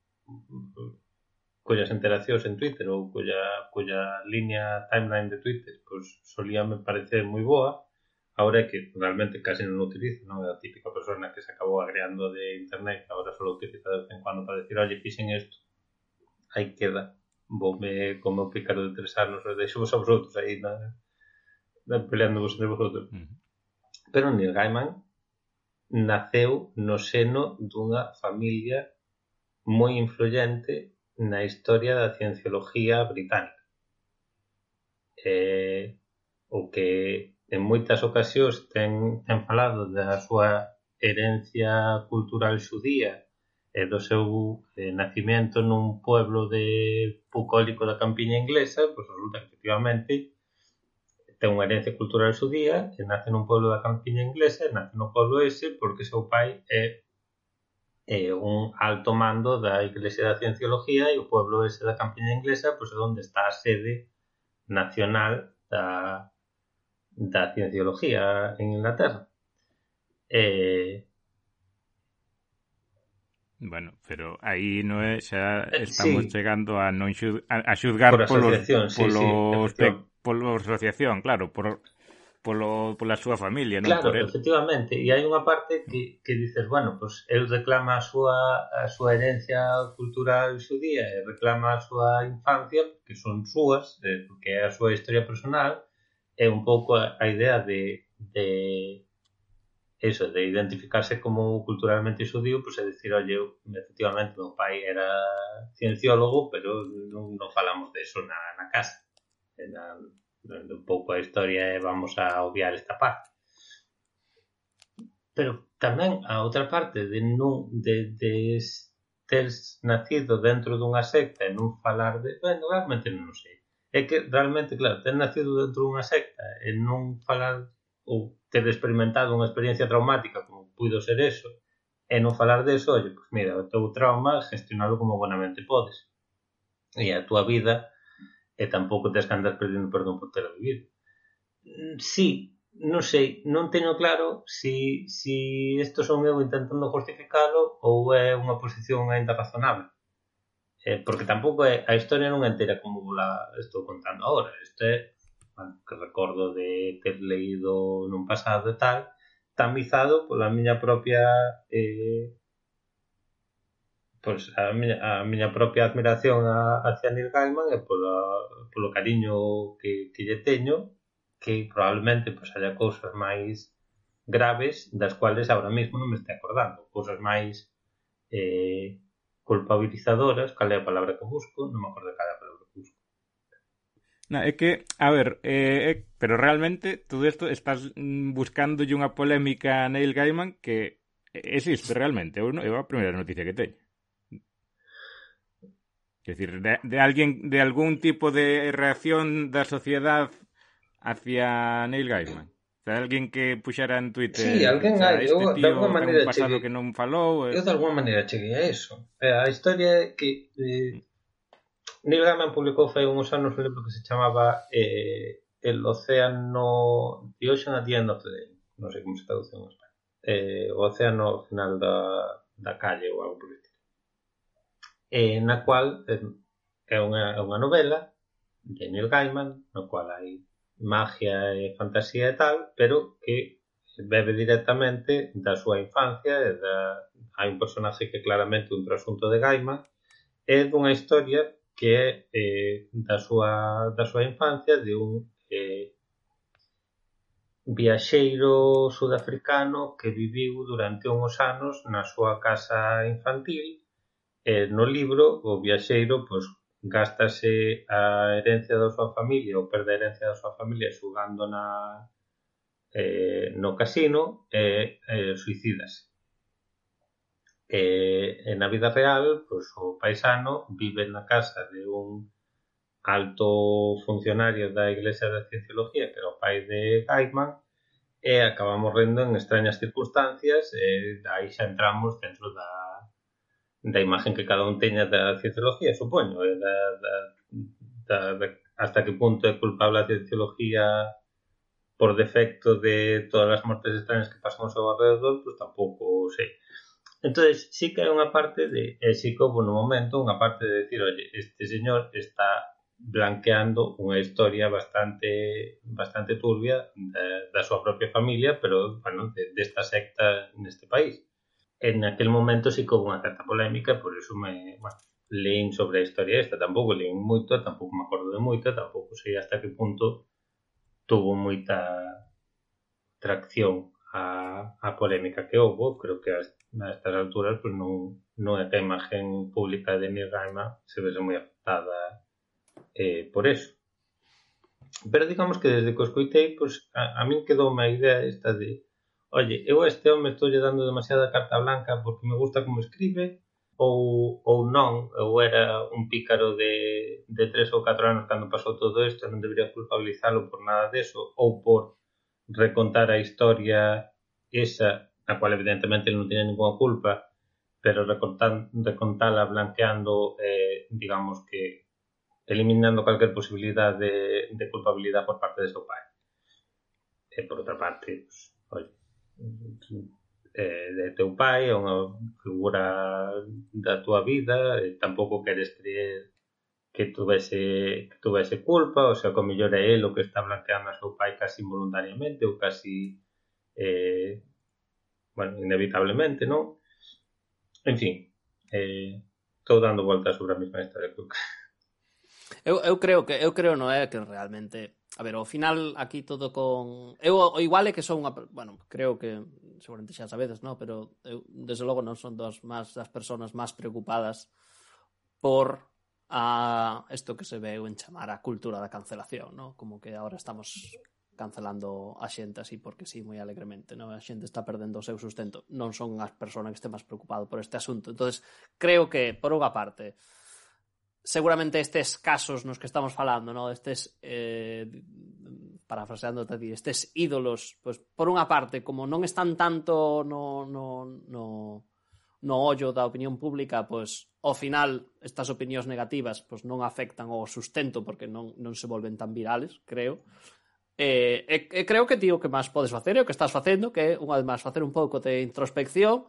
cuyas interaccións en Twitter ou cuya, cuya línea timeline de Twitter pois, pues, solía me parecer moi boa ahora que realmente casi non o utilizo, non? é A típica persona que se acabou agreando de internet, que ahora só utiliza de vez en cuando para decir, oye, fixen isto, aí queda, voume como o pícaro de tres anos, deixo vos a vosotros aí, na, na peleando vos entre vosotros. Uh -huh. Pero Neil Gaiman naceu no seno dunha familia moi influyente na historia da ciencioloxía británica. Eh, o que en moitas ocasións ten, ten falado da súa herencia cultural xudía e do seu eh, nacimento nun pueblo de bucólico da campiña inglesa, pois resulta que efectivamente ten unha herencia cultural xudía e nace nun pueblo da campiña inglesa e nace no pueblo ese porque seu pai é eh, un alto mando da Iglesia da Cienciología e o pueblo ese da campiña inglesa pois é onde está a sede nacional da, da Cienciología en Inglaterra. Eh, Bueno, pero non é xa eh, estamos sí. chegando a xud, a, a xudgar por polo, sí, polo, sí, polo asociación, claro, por polo, pola súa familia, non claro, por efectivamente, e hai unha parte que, que dices, bueno, pues el reclama a súa, a súa herencia cultural xudía e reclama a súa infancia, que son súas, eh, porque é a súa historia personal, é un pouco a, a idea de, de eso, de identificarse como culturalmente xudío, pois pues, é dicir, eu, efectivamente, meu pai era cienciólogo, pero non, non falamos de eso na, na casa. Na, un pouco a historia e vamos a obviar esta parte. Pero tamén a outra parte de non de, de ter nacido dentro dunha secta e non falar de... Bueno, realmente non sei é que realmente, claro, ter nacido dentro dunha secta e non falar ou ter experimentado unha experiencia traumática como puido ser eso e non falar deso, oye, pues mira, o teu trauma gestionalo como buenamente podes. E a túa vida e tampouco tens que andar perdendo perdón por ter vivido. Si, non sei, non teño claro si, si isto son eu intentando justificalo ou é unha posición ainda razonable eh, porque tampouco é, a historia non é entera como la estou contando agora. Isto é bueno, que recordo de ter leído nun pasado e tal, tamizado pola miña propia eh, pois a miña, a miña propia admiración a, hacia Neil Gaiman e pola, polo cariño que, que lle teño que probablemente pois, haya cousas máis graves das cuales agora mesmo non me estou acordando cousas máis eh, culpabilizadoras cal é a palabra que busco non me acordo cal é a palabra que busco No, é que, a ver, eh, pero realmente todo isto estás buscando unha polémica Neil Gaiman que existe realmente, é a primeira noticia que teño. Es decir, de, de, alguien, de algún tipo de reacción da sociedade hacia Neil Gaiman. O sea, alguén que puxera en Twitter sí, alguén o sea, este eu, tío de alguma maneira pasado cheguei, que non falou eh... eu de alguma maneira cheguei a eso. Eh, a historia é que eh, Neil Gaiman publicou fai uns anos un libro que se chamaba eh, El Océano The Ocean at the End of the Day. Non sei como se traduce en España eh, o océano ao final da, da calle ou algo por eh, na cual eh, é unha, é unha novela de Neil Gaiman no cual hai magia e fantasía e tal, pero que bebe directamente da súa infancia e da... hai un personaxe que é claramente un trasunto de Gaiman é dunha historia que é eh, da, súa, da súa infancia de un eh, viaxeiro sudafricano que viviu durante unhos anos na súa casa infantil e no libro o viaxeiro pois, gástase a herencia da súa familia ou perde a herencia da súa familia xugando na, eh, no casino e eh, suicídase. E, e na vida real, pois, o paisano vive na casa de un alto funcionario da Iglesia da Cienciología, que era o pai de Gaiman, e acabamos rendo en extrañas circunstancias e aí xa entramos dentro da da imagen que cada un teña da cienciología, supoño, e da, da, da, da, hasta que punto é culpable a cienciología por defecto de todas as mortes extrañas que pasan ao alrededor, pois tampouco sei. Entonces, sí que hai unha parte de, e sí que houve momento unha parte de decir, oye, este señor está blanqueando unha historia bastante bastante turbia da, da súa propia familia, pero, bueno, de, desta secta neste país. en aquel momento sí que houve unha certa polémica, por iso me, bueno, leín sobre a historia esta, tampouco leín moito, tampouco me acordo de moito, tampouco sei hasta que punto tuvo moita tracción a, a polémica que houve, creo que a, a estas alturas pues, non, non é que a imagen pública de Nirgaima se vese moi afectada eh, por eso. Pero digamos que desde que o escoitei, pues, a, a min quedou unha idea esta de oye, eu a este home estou dando demasiada carta blanca porque me gusta como escribe, ou, ou non, eu era un pícaro de, de tres ou catro anos cando pasou todo isto, non debería culpabilizalo por nada deso, ou por recontar a historia esa, a cual evidentemente non tiene ninguna culpa, pero recontar, recontala blanqueando, eh, digamos que eliminando calquer posibilidade de, de culpabilidade por parte de seu pai. E por outra parte, pues, eh, de teu pai, é unha figura da tua vida, e tampouco queres creer que tuvese, que tuvese culpa, ou sea, que o mellor é ele o que está blanqueando a seu pai casi involuntariamente ou casi, eh, bueno, inevitablemente, non? En fin, eh, estou dando voltas sobre a mesma historia que eu, eu creo que eu creo no é que realmente A ver, ao final aquí todo con eu o igual é que son unha, bueno, creo que seguramente xa sabedes, no, pero eu desde logo non son dos máis das persoas máis preocupadas por a isto que se veu en chamar a cultura da cancelación, no? Como que agora estamos cancelando a xente así porque sí, moi alegremente, no? A xente está perdendo o seu sustento. Non son as persoas que este máis preocupado por este asunto. entonces creo que, por unha parte, seguramente estes casos nos que estamos falando, no? estes, eh, parafraseando ti, estes ídolos, pues, por unha parte, como non están tanto no, no, no, no ollo da opinión pública, pues, ao final, estas opinións negativas pues, non afectan o sustento porque non, non se volven tan virales, creo. E, eh, e, eh, e creo que tío, que máis podes facer é o que estás facendo, que é, unha vez máis, facer un pouco de introspección,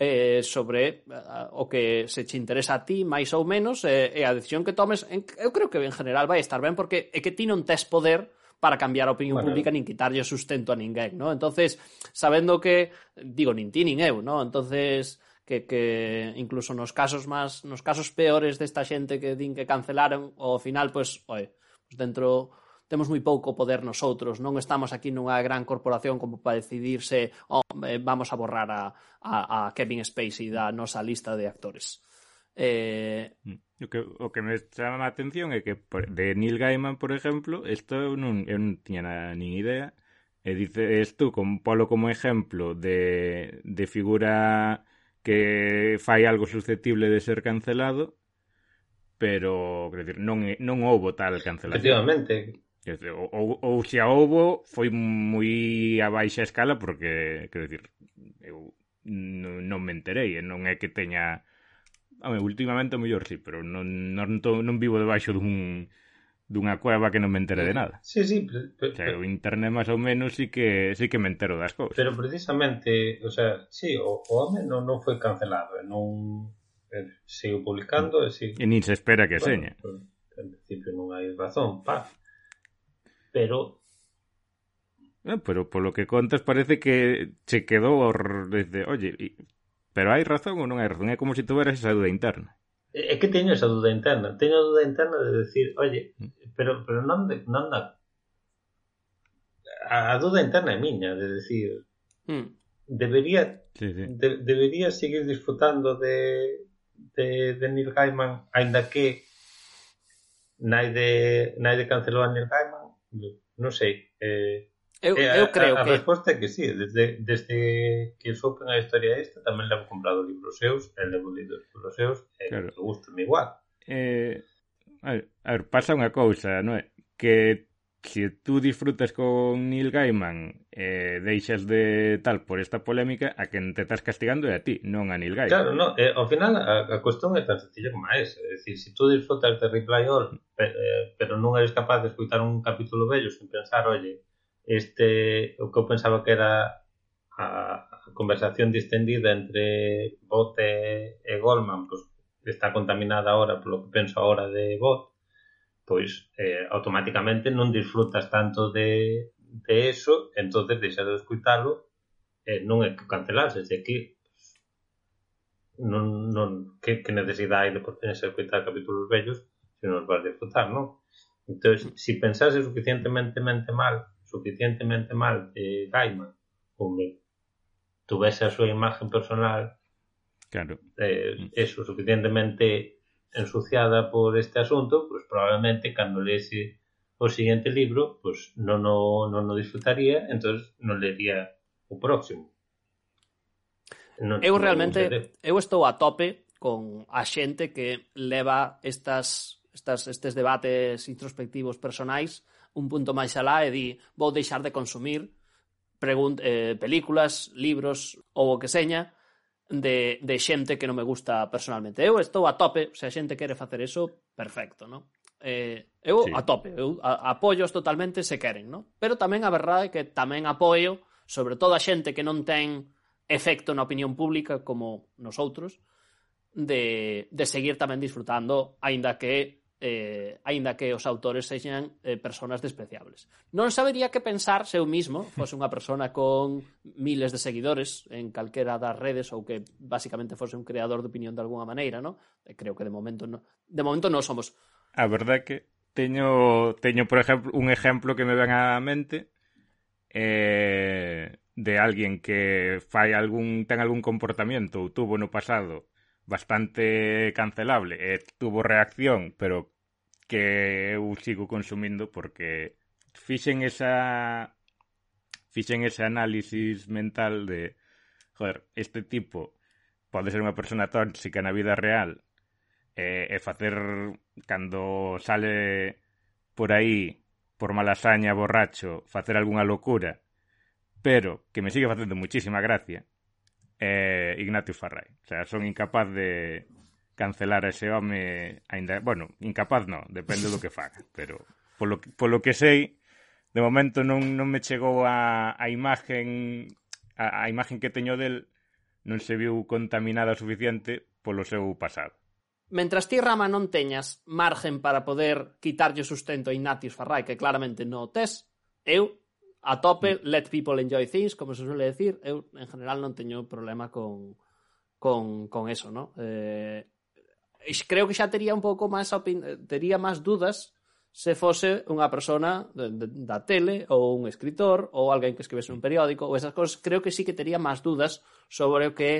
eh, sobre eh, o que se che interesa a ti máis ou menos eh, e a decisión que tomes en, eu creo que en general vai estar ben porque é que ti non tes poder para cambiar a opinión bueno. pública nin quitarlle sustento a ninguén, ¿no? Entonces, sabendo que digo nin ti nin eu, ¿no? Entonces que, que incluso nos casos máis nos casos peores desta xente que din que cancelaron ao final pois, pues, oe, pues dentro temos moi pouco poder nosotros, non estamos aquí nunha gran corporación como para decidirse oh, vamos a borrar a, a, a Kevin Spacey da nosa lista de actores. Eh... Mm. O, que, o que me chama a atención é que de Neil Gaiman, por exemplo, isto eu non, eu non tiña nada, nin idea, e dices tú, con Polo como exemplo de, de figura que fai algo susceptible de ser cancelado, pero quer dizer, non, non houbo tal cancelación. Efectivamente, Ou, ou se a houbo foi moi a baixa escala porque, quero dicir, eu non, non me enterei, non é que teña Home, últimamente o mellor sí, pero non, non, to, non vivo debaixo dun, dunha cueva que non me entere de nada. Sí, sí, pero, pero, o sea, o internet máis ou menos sí que sí que me entero das cousas. Pero precisamente, o sea, sí, o, o home non, non foi cancelado, non eh, sigo publicando e sigo... E nin se espera que bueno, seña. En principio non hai razón, pa pero eh, pero por lo que contas parece que se quedou desde, oye, pero hai razón ou non hai razón? É como se si tuveras esa duda interna. É que teño esa duda interna, teño a duda interna de decir, oye, mm. pero pero non de, non da a, a duda interna é miña, de decir, hmm. debería sí, sí. De, debería seguir disfrutando de de, de Neil Gaiman, aínda que naide naide cancelou a Neil Gaiman non sei. Eh, eu, eh, eu creo a, a, que... A resposta é que sí, desde, desde que soupen a historia esta, tamén levo comprado libros seus, e levo lido libros seus, e claro. gusta me igual. Eh, a, ver, a ver, pasa unha cousa, non é? Que que tú disfrutas con Neil Gaiman e eh, deixas de tal por esta polémica a quen te estás castigando é a ti, non a Neil Gaiman. Claro, no, eh, ao final a, a cuestión é tan sencilla como é esa. É dicir, se si tú disfrutas de Reply All pe, eh, pero non eres capaz de escutar un capítulo bello sen pensar, oye, este, o que eu pensaba que era a, a conversación distendida entre Bot e, e Goldman, pues, está contaminada ahora polo que penso ahora de Bot, pois eh, automáticamente non disfrutas tanto de, de eso, entonces deixas de escutarlo eh, non é que cancelarse, é que non, non, que, que necesidade hai de poderse escutar capítulos vellos se non os vas disfrutar, non? Entón, se pensase suficientemente mal, suficientemente mal de Gaiman, como tuvese a súa imagen personal, claro. eh, eso, suficientemente ensuciada por este asunto, pues probablemente cando lese o siguiente libro, pues non o, non o disfrutaría, entonces non lería o próximo. Non, eu realmente, eu estou a tope con a xente que leva estas, estas, estes debates introspectivos personais un punto máis alá e di vou deixar de consumir pregunt, eh, películas, libros ou o que seña de, de xente que non me gusta personalmente. Eu estou a tope, se a xente quere facer eso, perfecto, non? Eh, eu sí. a tope, eu a, apoios totalmente se queren, non? Pero tamén a verdade é que tamén apoio sobre todo a xente que non ten efecto na opinión pública como nosotros, de, de seguir tamén disfrutando, aínda que eh, aínda que os autores sexan eh, personas despreciables. Non sabería que pensar se eu mismo fose unha persona con miles de seguidores en calquera das redes ou que basicamente fose un creador de opinión de alguna maneira, ¿no? Eh, creo que de momento no, de momento non somos. A verdade é que teño teño por exemplo un exemplo que me ven á mente eh, de alguén que fai algún ten algún comportamento ou tuvo no pasado bastante cancelable e tuvo reacción, pero que eu sigo consumindo porque fixen esa fixen ese análisis mental de joder, este tipo pode ser unha persona tóxica na vida real e, e facer cando sale por aí por malasaña, borracho, facer algunha locura pero que me sigue facendo muchísima gracia eh, Ignacio Farray. O sea, son incapaz de cancelar a ese home ainda, bueno, incapaz no, depende do que faga, pero polo, polo que sei, de momento non, non me chegou a, a imagen a, a imagen que teño del non se viu contaminada o suficiente polo seu pasado. Mentras ti, Rama, non teñas margen para poder quitarlle sustento a Ignatius Farrai, que claramente non o tes, eu a tope, mm. let people enjoy things, como se suele decir. Eu, en general, non teño problema con, con, con eso, ¿no? Eh, creo que xa tería un pouco máis tería máis dudas se fose unha persona de, de, da tele ou un escritor ou alguén que escribese un periódico ou esas cosas, creo que sí que tería máis dudas sobre o que é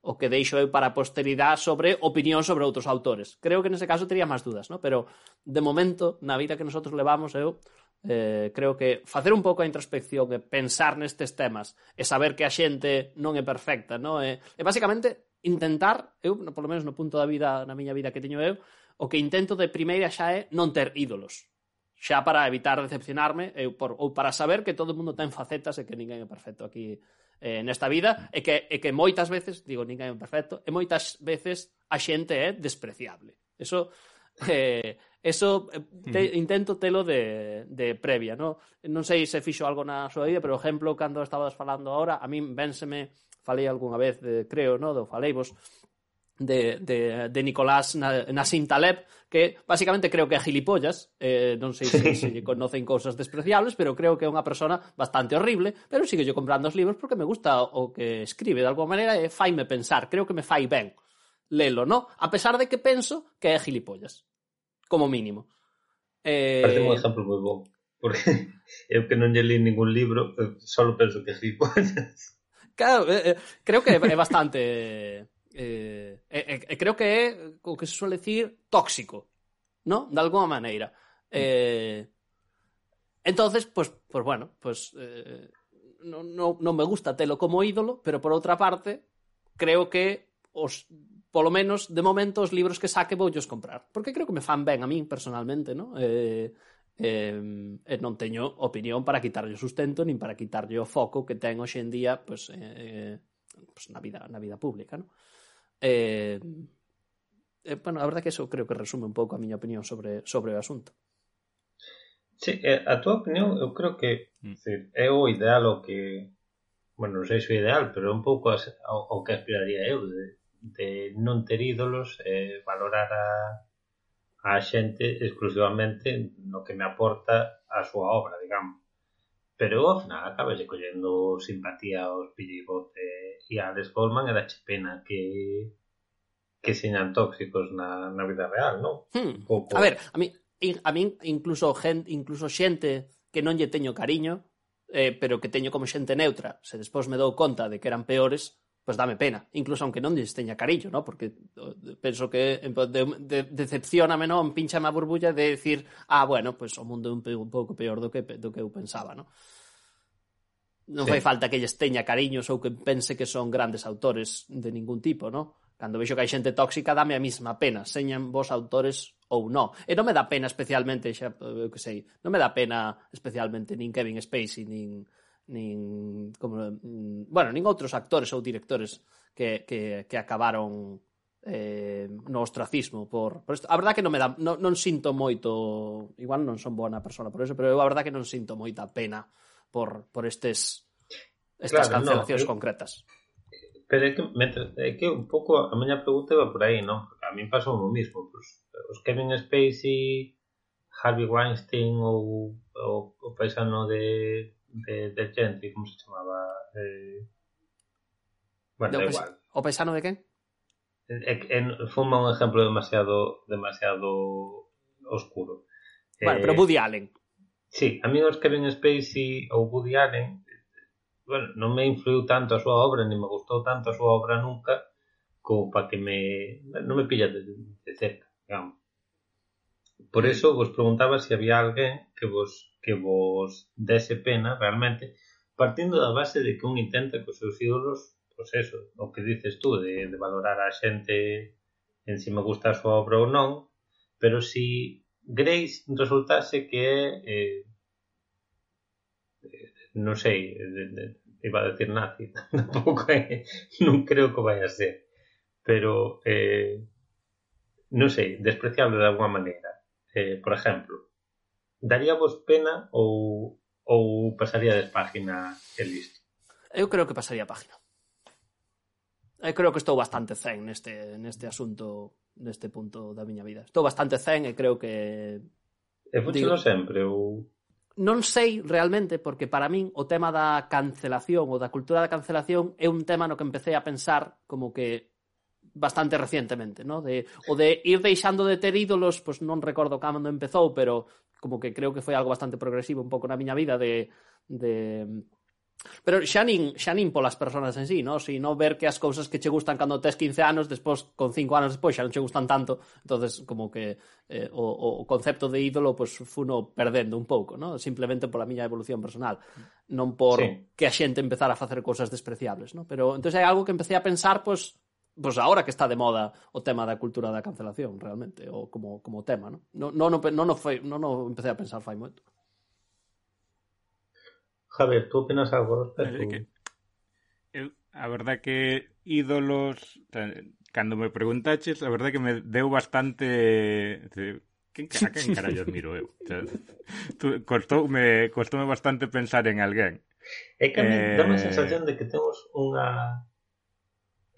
o que deixo eu para a posteridade sobre opinión sobre outros autores. Creo que nese caso tería máis dudas, ¿no? pero de momento, na vida que nosotros levamos, eu eh, creo que facer un pouco a introspección e pensar nestes temas e saber que a xente non é perfecta, ¿no? e, e basicamente intentar, eu, polo menos no punto da vida, na miña vida que teño eu, o que intento de primeira xa é non ter ídolos xa para evitar decepcionarme eu por, ou para saber que todo o mundo ten facetas e que ninguén é perfecto aquí eh, nesta vida e que, e que moitas veces, digo, ninguén é perfecto, e moitas veces a xente é despreciable. Eso eh, eso eh, te, intento telo de, de previa, no? Non sei se fixo algo na súa vida, pero, exemplo, cando estabas falando ahora, a min vénseme, falei algunha vez, de, creo, no? do faleivos, de, de, de Nicolás Nassim Taleb, que basicamente creo que é gilipollas, eh, non sei se, se lle conocen cousas despreciables, pero creo que é unha persona bastante horrible, pero sigo yo comprando os libros porque me gusta o que escribe, de alguma maneira, e faime pensar, creo que me fai ben lelo, no? A pesar de que penso que é gilipollas, como mínimo. Eh... Parece un exemplo moi bon, porque eu que non lle li ningún libro, só penso que é gilipollas. Claro, eh, eh creo que é bastante eh, e, eh, creo que é o que se suele decir tóxico, ¿no? De alguma maneira. Eh, entonces, pues, pues bueno, pues eh, no, no, non me gusta telo como ídolo, pero por outra parte, creo que os polo menos de momento os libros que saque voullos comprar, porque creo que me fan ben a min personalmente, ¿no? Eh, eh, e non teño opinión para quitarlle o sustento nin para quitarlle o foco que ten hoxe en día pues, eh, pues na vida na vida pública, ¿no? Eh, mm. eh, bueno, a verdade que eso creo que resume un pouco a miña opinión sobre, sobre o asunto. Sí, eh, a túa opinión eu creo que mm. decir, é o ideal o que bueno, non sei se o ideal, pero é un pouco as, o, o que aspiraría eu de, de non ter ídolos e eh, valorar a, a xente exclusivamente no que me aporta a súa obra, digamos Pero ao final acabas collendo simpatía aos PJ e a Alex Goldman e dache pena que que señan tóxicos na, na vida real, non? Hmm. Pouco... A ver, a mí, a mí incluso, gente, incluso xente que non lle teño cariño, eh, pero que teño como xente neutra, se despois me dou conta de que eran peores, pois dame pena, incluso aunque non lles teña cariño, ¿no? porque penso que de, de, decepcioname, non, pinchame a burbulla de decir, ah, bueno, pois pues, o mundo é un, un pouco peor do que, do que eu pensaba, ¿no? Non sí. fai falta que lles teña cariños ou que pense que son grandes autores de ningún tipo, ¿no? Cando vexo que hai xente tóxica, dame a mesma pena, señan vos autores ou non. E non me dá pena especialmente, xa, eu que sei, non me dá pena especialmente nin Kevin Spacey, nin, nin como mm, bueno, nin outros actores ou directores que que que acabaron eh no ostracismo por por isto. A verdade que non me dá non, non sinto moito, igual non son boa na persona por eso, pero eu a verdade que non sinto moita pena por por estes estas claro, cancelacións no, eu, concretas. Pero é que, é que un pouco a miña pregunta iba por aí, non? A min pasou o mismo, pues, os Kevin Spacey, Harvey Weinstein ou o, o paisano de de, de Gentry, como se chamaba? Eh... Bueno, da igual. O paisano de quen? Foi un exemplo demasiado demasiado oscuro. Bueno, eh, pero Woody Allen. Sí, a mí os Kevin Spacey ou Woody Allen bueno, non me influiu tanto a súa obra, ni me gustou tanto a súa obra nunca, como para que me... non me pilla de, de cerca, digamos. Por mm. eso vos preguntaba se si había alguén que vos que vos dese pena realmente partindo da base de que un intenta que os seus ídolos pois eso, o que dices tú de, de valorar a xente en si me gusta a súa obra ou non pero si Grace resultase que é eh, eh non sei de, de, iba a decir nazi tampouco é, non creo que vai a ser pero eh, non sei, despreciable de alguma maneira. Eh, por exemplo daríamos pena ou, ou pasaríades página e listo? Eu creo que pasaría página. Eu creo que estou bastante zen neste, neste asunto, neste punto da miña vida. Estou bastante zen e creo que... E fuchelo sempre ou... Non sei realmente, porque para min o tema da cancelación ou da cultura da cancelación é un tema no que empecé a pensar como que bastante recientemente, ¿no? De, o de ir deixando de ter ídolos, pois pues non recordo cando empezou, pero como que creo que foi algo bastante progresivo un pouco na miña vida de, de Pero xa nin, xa nin polas persoas en sí, no? Si non ver que as cousas que che gustan cando tes 15 anos, despois, con 5 anos despois, xa non che gustan tanto, entonces como que eh, o, o concepto de ídolo pues, funo perdendo un pouco, no? simplemente pola miña evolución personal, non por sí. que a xente empezara a facer cousas despreciables. No? Pero entonces hai algo que empecé a pensar, pues, pues agora que está de moda o tema da cultura da cancelación, realmente, o como, como tema, ¿no? No, no, no, no, no, foi, no, no empecé a pensar fai moito. Javier, tú opinas algo? Eh, respecto? que, eu, a verdad que ídolos, cando me preguntaches, a verdad que me deu bastante... A quen carallos miro eu? O sea, tú, costoume, costoume bastante pensar en alguén. É que a mí eh... dá a sensación de que temos unha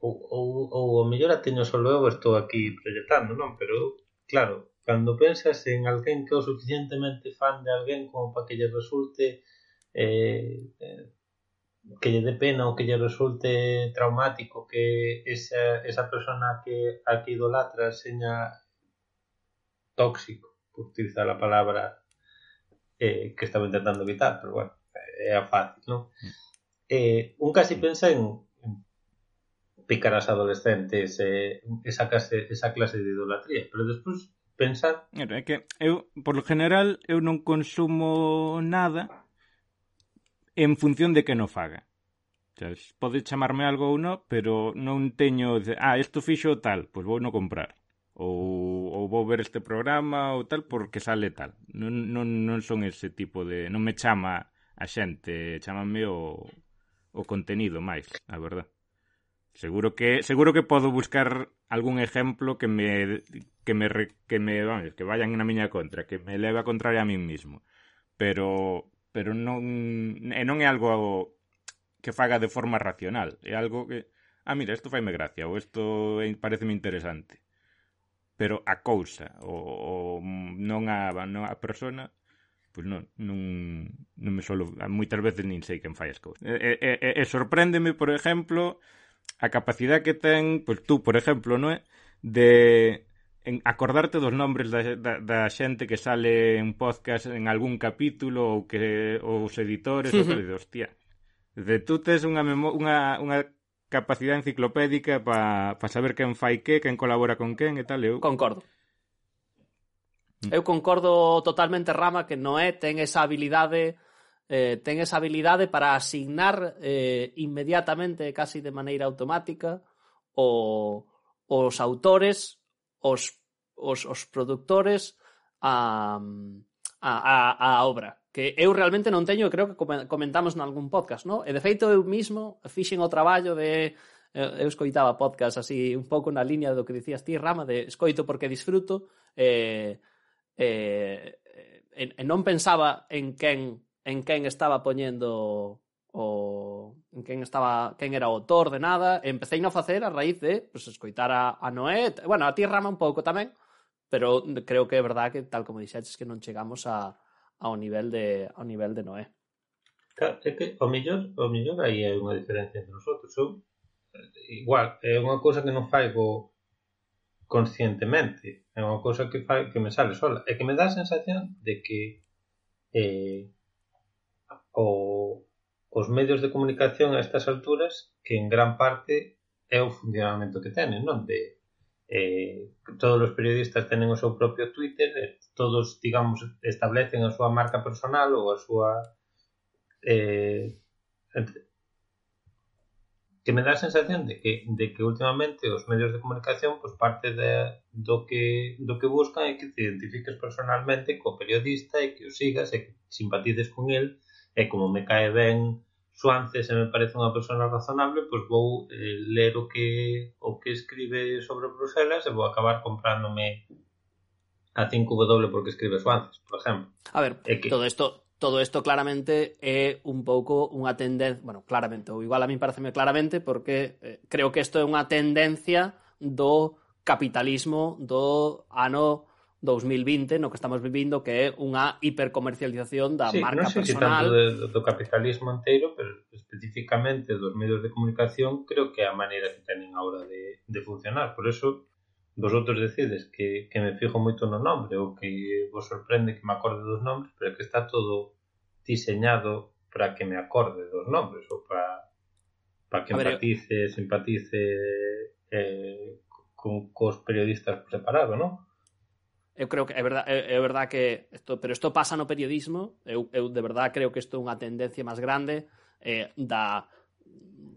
ou, ou, ou o mellor a teño só eu estou aquí proyectando, non? Pero, claro, cando pensas en alguén que é o suficientemente fan de alguén como para que lle resulte eh, eh, que lle dé pena ou que lle resulte traumático que esa, esa persona que a que idolatra seña tóxico, por utilizar a palabra eh, que estaba intentando evitar, pero bueno, é a fácil, non? Mm. Eh, un casi pensa en picar as adolescentes eh, esa, clase, esa clase de idolatría, pero despois pensar... É que eu, por lo general, eu non consumo nada en función de que no faga. Sabes? Pode chamarme algo ou non, pero non teño... De, ah, isto fixo tal, pois vou non comprar. Ou, ou vou ver este programa ou tal porque sale tal. Non, non, non son ese tipo de... Non me chama a xente, chamame o, o contenido máis, a verdade. Seguro que seguro que podo buscar algún exemplo que me que me que me vamos, que vayan na miña contra, que me leve a contraria a min mismo. Pero pero non e non é algo que faga de forma racional, é algo que ah, mira, isto faime gracia ou isto pareceme interesante. Pero a cousa ou, ou non a non a persona pois non, non, non me solo moitas veces nin sei quen fai as cousas. E, e, e, e sorpréndeme, por exemplo, a capacidade que ten, pois tú, por exemplo, non é? De en acordarte dos nombres da, da, da xente que sale en podcast en algún capítulo ou que os editores, uh -huh. ou que, hostia, de tú tes unha, unha, unha capacidade enciclopédica para pa saber quen fai que, quen colabora con quen e tal, eu... Concordo. Mm. Eu concordo totalmente, Rama, que Noé ten esa habilidade eh, ten esa habilidade para asignar eh, inmediatamente, casi de maneira automática, o, os autores, os, os, os productores a, a, a, a obra. Que eu realmente non teño, creo que comentamos en algún podcast, no? E de feito eu mismo fixen o traballo de eh, eu escoitaba podcast así un pouco na liña do que dicías ti, Rama, de escoito porque disfruto, eh, eh, e, e non pensaba en quen en quen estaba poñendo o en quen estaba quen era o autor de nada, e empecé a facer a raíz de pues, escoitar a, a Noé, bueno, a ti Rama un pouco tamén, pero creo que é verdad que tal como dixetes que non chegamos a, ao nivel de ao nivel de Noé. Claro, é que o mellor, o mellor aí hai unha diferencia entre nosotros. Eu, igual, é unha cousa que non faigo conscientemente, é unha cousa que fai, que me sale sola, é que me dá a sensación de que eh, o os medios de comunicación a estas alturas que en gran parte é o funcionamento que tenen, non? De, eh, todos os periodistas tenen o seu propio Twitter, eh, todos, digamos, establecen a súa marca personal ou a súa... Eh, que me dá a sensación de que, de que últimamente os medios de comunicación pues, parte de, do, que, do que buscan é que te identifiques personalmente co periodista e que o sigas e que simpatices con el e como me cae ben Suance se me parece unha persona razonable, pois vou eh, ler o que o que escribe sobre Bruselas e vou acabar comprándome a 5W porque escribe Suances, por exemplo. A ver, é que... todo isto todo isto claramente é un pouco unha tendencia, bueno, claramente, ou igual a mí pareceme claramente porque eh, creo que isto é unha tendencia do capitalismo do ano 2020 no que estamos vivindo que é unha hipercomercialización da sí, marca non sei personal. Tanto de, do capitalismo inteiro, pero especificamente dos medios de comunicación, creo que é a maneira que tenen agora de, de funcionar. Por eso vosotros decides que, que me fijo moito no nombre ou que vos sorprende que me acorde dos nombres, pero que está todo diseñado para que me acorde dos nombres ou para, para que empatice, ver, simpatice eh, con, cos periodistas preparado, non? eu creo que é verdad, é, é verdad que isto, pero isto pasa no periodismo, eu, eu de verdad creo que isto é unha tendencia máis grande eh, da,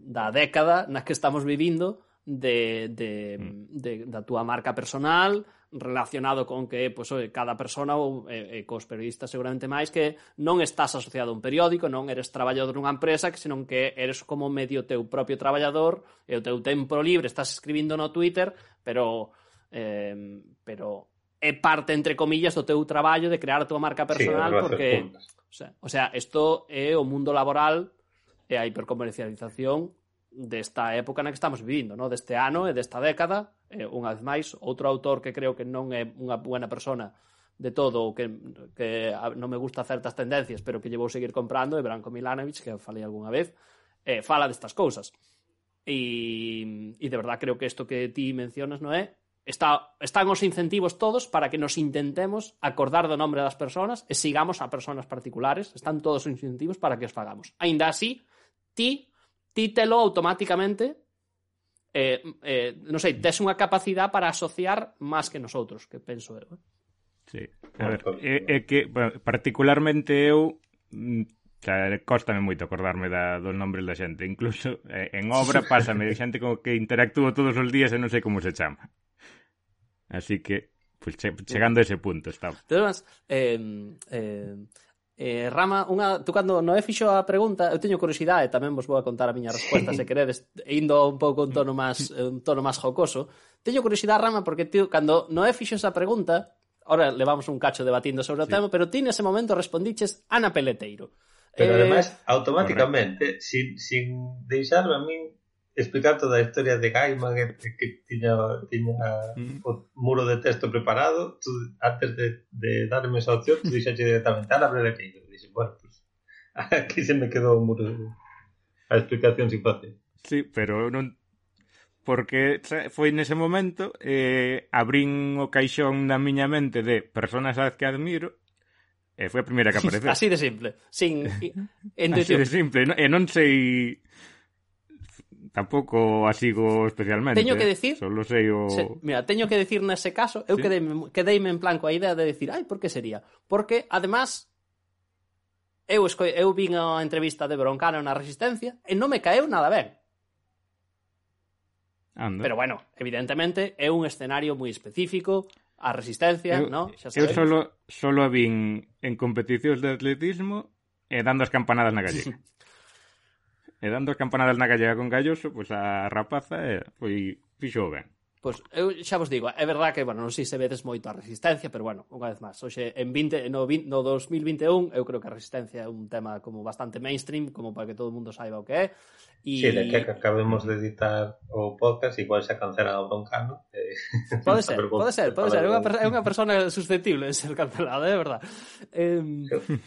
da década na que estamos vivindo de, de, mm. de, da túa marca personal relacionado con que pois, pues, oye, cada persona ou eh, cos periodistas seguramente máis que non estás asociado a un periódico, non eres traballador dunha empresa, que senón que eres como medio teu propio traballador e o teu tempo libre estás escribindo no Twitter, pero eh, pero é parte, entre comillas, do teu traballo de crear a tua marca personal sí, porque... O sea, o sea, isto é o mundo laboral e a hipercomercialización desta época na que estamos vivindo, no? deste ano e desta década. E, unha vez máis, outro autor que creo que non é unha buena persona de todo, ou que, que non me gusta certas tendencias, pero que llevou seguir comprando, é Branko Milanovic, que falei algunha vez, eh, fala destas cousas. E, e de verdad creo que isto que ti mencionas, non é? está, están os incentivos todos para que nos intentemos acordar do nombre das persoas e sigamos a persoas particulares, están todos os incentivos para que os fagamos. Ainda así, ti títelo automáticamente eh, eh, non sei, tes unha capacidade para asociar máis que nosotros, que penso eu. Eh? Sí, a ver, é, é que particularmente eu mm, xa, costame moito acordarme da, dos nombres da xente, incluso eh, en obra pásame xente con que interactúo todos os días e non sei como se chama. Así que, pues, che, chegando a ese punto estamos. Además, eh, eh, eh, Rama, unha, tú cando Noé fixo a pregunta, eu teño curiosidade, tamén vos vou a contar a miña resposta, sí. se queredes, indo un pouco un tono máis un tono máis jocoso. Teño curiosidade, Rama, porque tío, cando Noé fixo esa pregunta, ahora levamos un cacho debatindo sobre o sí. tema, pero ti nese momento respondiches Ana Peleteiro. Pero eh... además, automáticamente, correcto. sin, sin deixarme a min, explicar toda a historia de Gaiman que, que tiña, tiña mm. o muro de texto preparado tú, antes de, de darme esa opción tú dixaxe directamente, a abre aquí e dixen, bueno, pues, aquí se me quedou o muro a explicación sin fácil Sí, pero non porque foi nese momento eh, abrín o caixón na miña mente de personas as que admiro e foi a primeira que apareceu. Así de simple, sin. Así de simple, e non sei Tampouco a sigo especialmente. Teño que eh. decir... Solo sei o... Se, mira, teño que decir nese caso, eu ¿Sí? quedeime, quedeime en plan coa idea de decir, ai, por que sería? Porque, además, eu, esco... eu vin a entrevista de Broncano na Resistencia e non me caeu nada ben. Ando. Pero bueno, evidentemente é un escenario moi específico, a resistencia, eu, no? Xa sabéis. eu solo, solo a vin en competicións de atletismo e dando as campanadas na gallega e dando campanadas na gallega con Galloso, pois a rapaza e, foi fixo ben. Pois eu xa vos digo, é verdad que, bueno, non sei se vedes moito a resistencia, pero bueno, unha vez máis, hoxe en 20, no, 20, no 2021 eu creo que a resistencia é un tema como bastante mainstream, como para que todo o mundo saiba o que é. E... Sí, de que acabemos de editar o podcast, igual se cancela o Broncano. Eh, pode ser, pode ser, pode ser. É unha, é unha persona susceptible de ser cancelada, é verdad. Eh,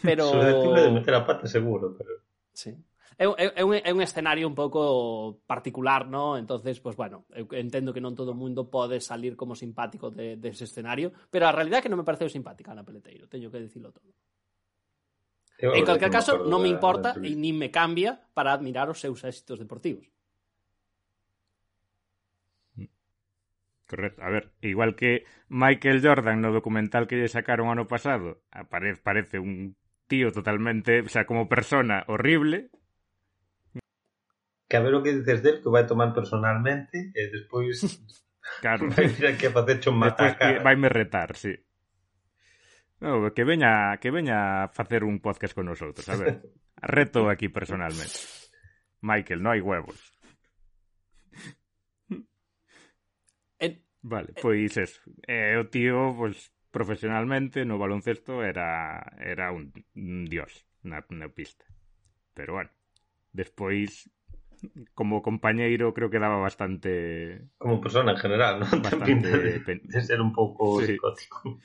pero... Susceptible de meter a pata, seguro, pero... Sí é, é, un, é un escenario un pouco particular, ¿no? Entonces, pues bueno, eu entendo que non todo o mundo pode salir como simpático de, de ese escenario, pero a realidade é que non me pareceu simpática na Peleteiro, teño que dicilo todo. Eu, en calquer caso, non me importa e nin me cambia para admirar os seus éxitos deportivos. Correcto. A ver, igual que Michael Jordan no documental que lle sacaron ano pasado, aparece, parece un tío totalmente, o sea, como persona horrible, que a ver o que dices del que vai tomar personalmente e despois claro. vai vir aquí a facer un mataca. Vai me retar, sí. No, que veña, que veña a facer un podcast con nosotros, a ver. Reto aquí personalmente. Michael, no hai huevos. En... Vale, pois eso. Eh, o tío, pois, profesionalmente no baloncesto era era un, un dios na, na pista. Pero bueno, despois como compañeiro creo que daba bastante como persona en general, ¿no? Bastante de, de ser un pouco sí. psicótico.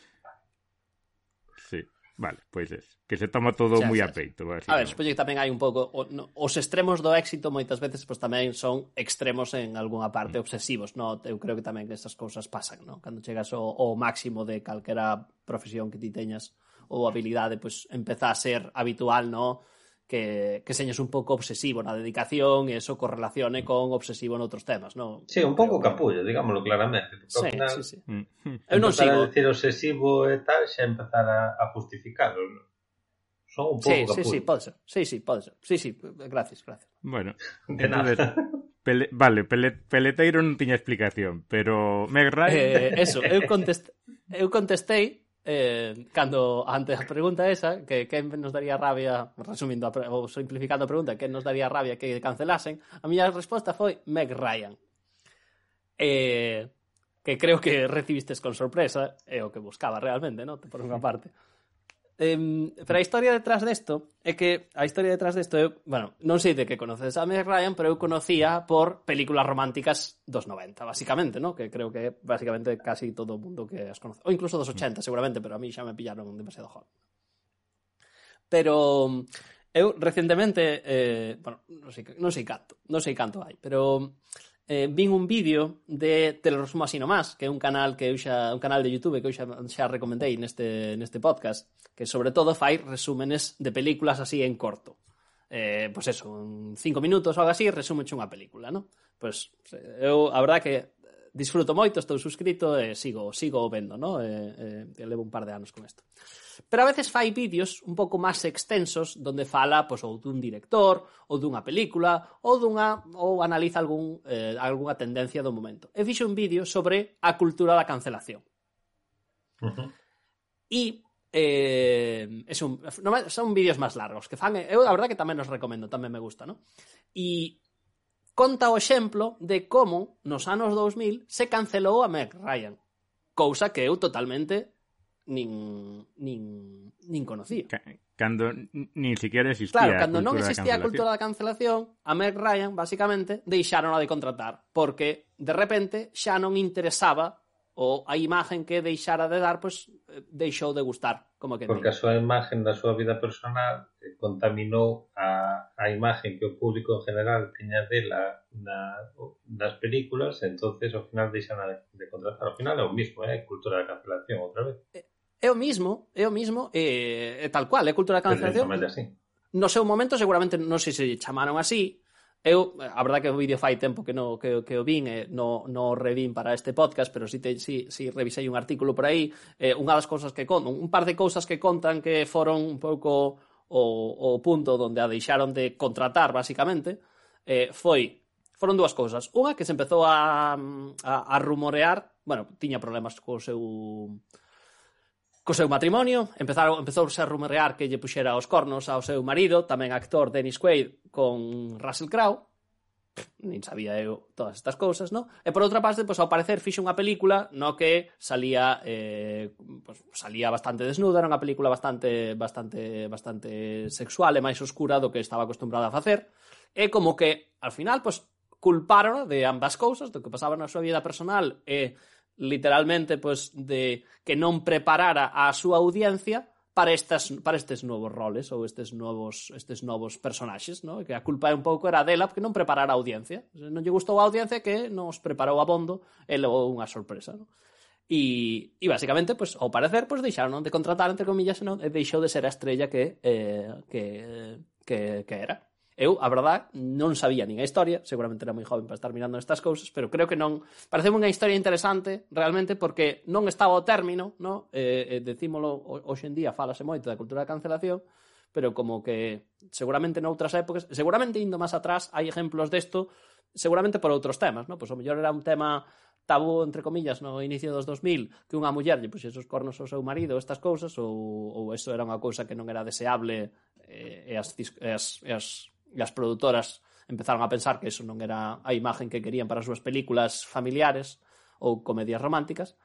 Sí. Vale, pois pues es. Que se toma todo moi a peito. A ver, supoño que tamén hai un pouco... O, no, os extremos do éxito moitas veces pois pues, tamén son extremos en algunha parte, mm. obsesivos, no? Eu creo que tamén que estas cousas pasan, no? Cando chegas ao, ao máximo de calquera profesión que ti teñas ou habilidade, pois pues, empeza a ser habitual, no? que, que señas un pouco obsesivo na dedicación e eso correlacione con obsesivo noutros temas, non? Sí, un pouco capullo, digámoslo claramente. Sí, final, sí, sí. Mm. Eu non sigo... a decir obsesivo e tal, xa empezar a, a justificarlo, non? Son un pouco sí, capullo. Sí, sí, pode ser. Sí, sí, pode ser. Sí, sí, gracias, gracias. Bueno, de nada. Pele, vale, pele, Peleteiro non tiña explicación, pero Meg Ryan... Eh, eso, eu, contest, eu contestei eh, cando ante a pregunta esa, que quen nos daría rabia, resumindo a ou simplificando a pregunta, quen nos daría rabia que cancelasen, a miña resposta foi Meg Ryan. Eh, que creo que recibistes con sorpresa, é o que buscaba realmente, non? Por unha parte eh, pero a historia detrás desto é que a historia detrás desto é, bueno, non sei de que conoces a Meg Ryan, pero eu conocía por películas románticas dos 90, basicamente, ¿no? Que creo que basicamente casi todo o mundo que as conoce, ou incluso dos 80 seguramente, pero a mí xa me pillaron demasiado joven. Pero eu recentemente, eh, bueno, non sei, non sei canto, non sei canto hai, pero eh, vin un vídeo de Te lo resumo así nomás, que é un canal que eu xa, un canal de YouTube que eu xa, xa recomendei neste, neste podcast, que sobre todo fai resúmenes de películas así en corto. Eh, pois pues eso, en cinco minutos ou algo así, resume unha película, non? Pois pues, eh, eu, a verdad que disfruto moito, estou suscrito e sigo, sigo vendo, non? E, eh, eh, e, eh, levo un par de anos con isto. Pero a veces fai vídeos un pouco máis extensos donde fala pois, ou dun director, ou dunha película, ou dunha ou analiza algún, eh, algunha tendencia do momento. E fixo un vídeo sobre a cultura da cancelación. Uh -huh. E eh, es un, no, son vídeos máis largos que fan, eu a verdad que tamén os recomendo, tamén me gusta, ¿no? E conta o exemplo de como nos anos 2000 se cancelou a Meg Ryan, cousa que eu totalmente nin, nin, nin conocía. Cando nin siquiera existía Claro, cando non existía a cultura da cancelación, a Meg Ryan, basicamente, deixaron a de contratar, porque, de repente, xa non interesaba ou a imagen que deixara de dar, pois, pues, deixou de gustar, como que Porque a súa imagen da súa vida personal eh, contaminou a, a imagen que o público en general tiña dela na, nas películas, entonces ao final deixan de, de contratar. Ao final é o mismo, é eh? cultura da cancelación outra vez. Eh, É o mismo, é o mismo, é, é tal cual, é cultura da cancelación. No seu momento seguramente non sei se chamaron así. Eu, a verdade que o vídeo fai tempo que no que, que o vin, e no, no revin para este podcast, pero si, te, si, si revisei un artículo por aí, eh, unha das cousas que contan, un par de cousas que contan que foron un pouco o, o punto onde a deixaron de contratar, basicamente, eh, foi foron dúas cousas. Unha que se empezou a, a, a rumorear, bueno, tiña problemas co seu Co seu matrimonio, empezaron, empezouse a rumorear que lle puxera os cornos ao seu marido, tamén actor Dennis Quaid, con Russell Crowe. Nin sabía eu todas estas cousas, non? E por outra parte, pois, ao parecer, fixe unha película no que salía eh, pois, salía bastante desnuda, era unha película bastante, bastante, bastante sexual e máis oscura do que estaba acostumbrada a facer. E como que, al final, pois, culparon de ambas cousas, do que pasaba na súa vida personal e eh, literalmente pois de que non preparara a súa audiencia para estas para estes novos roles ou estes novos estes novos personaxes, no? que a culpa é un pouco era dela porque non preparara a audiencia. Non lle gustou a audiencia que non os preparou a bondo e levou unha sorpresa. No? E, e basicamente, pues, ao parecer, pues, deixaron de contratar, entre comillas, non? e deixou de ser a estrella que, eh, que, que, que era. Eu, a verdad, non sabía nin a historia, seguramente era moi joven para estar mirando estas cousas, pero creo que non... Pareceu unha historia interesante, realmente, porque non estaba o término, no? eh, eh, decímolo, hoxe en día falase moito da cultura da cancelación, pero como que seguramente noutras épocas, seguramente indo máis atrás, hai exemplos desto, seguramente por outros temas, no? Pois o mellor era un tema tabú, entre comillas, no inicio dos 2000, que unha muller lle puxese os cornos ao seu marido, estas cousas, ou, ou eso era unha cousa que non era deseable eh, e as, e as, e as e as produtoras empezaron a pensar que eso non era a imagen que querían para as súas películas familiares ou comedias románticas,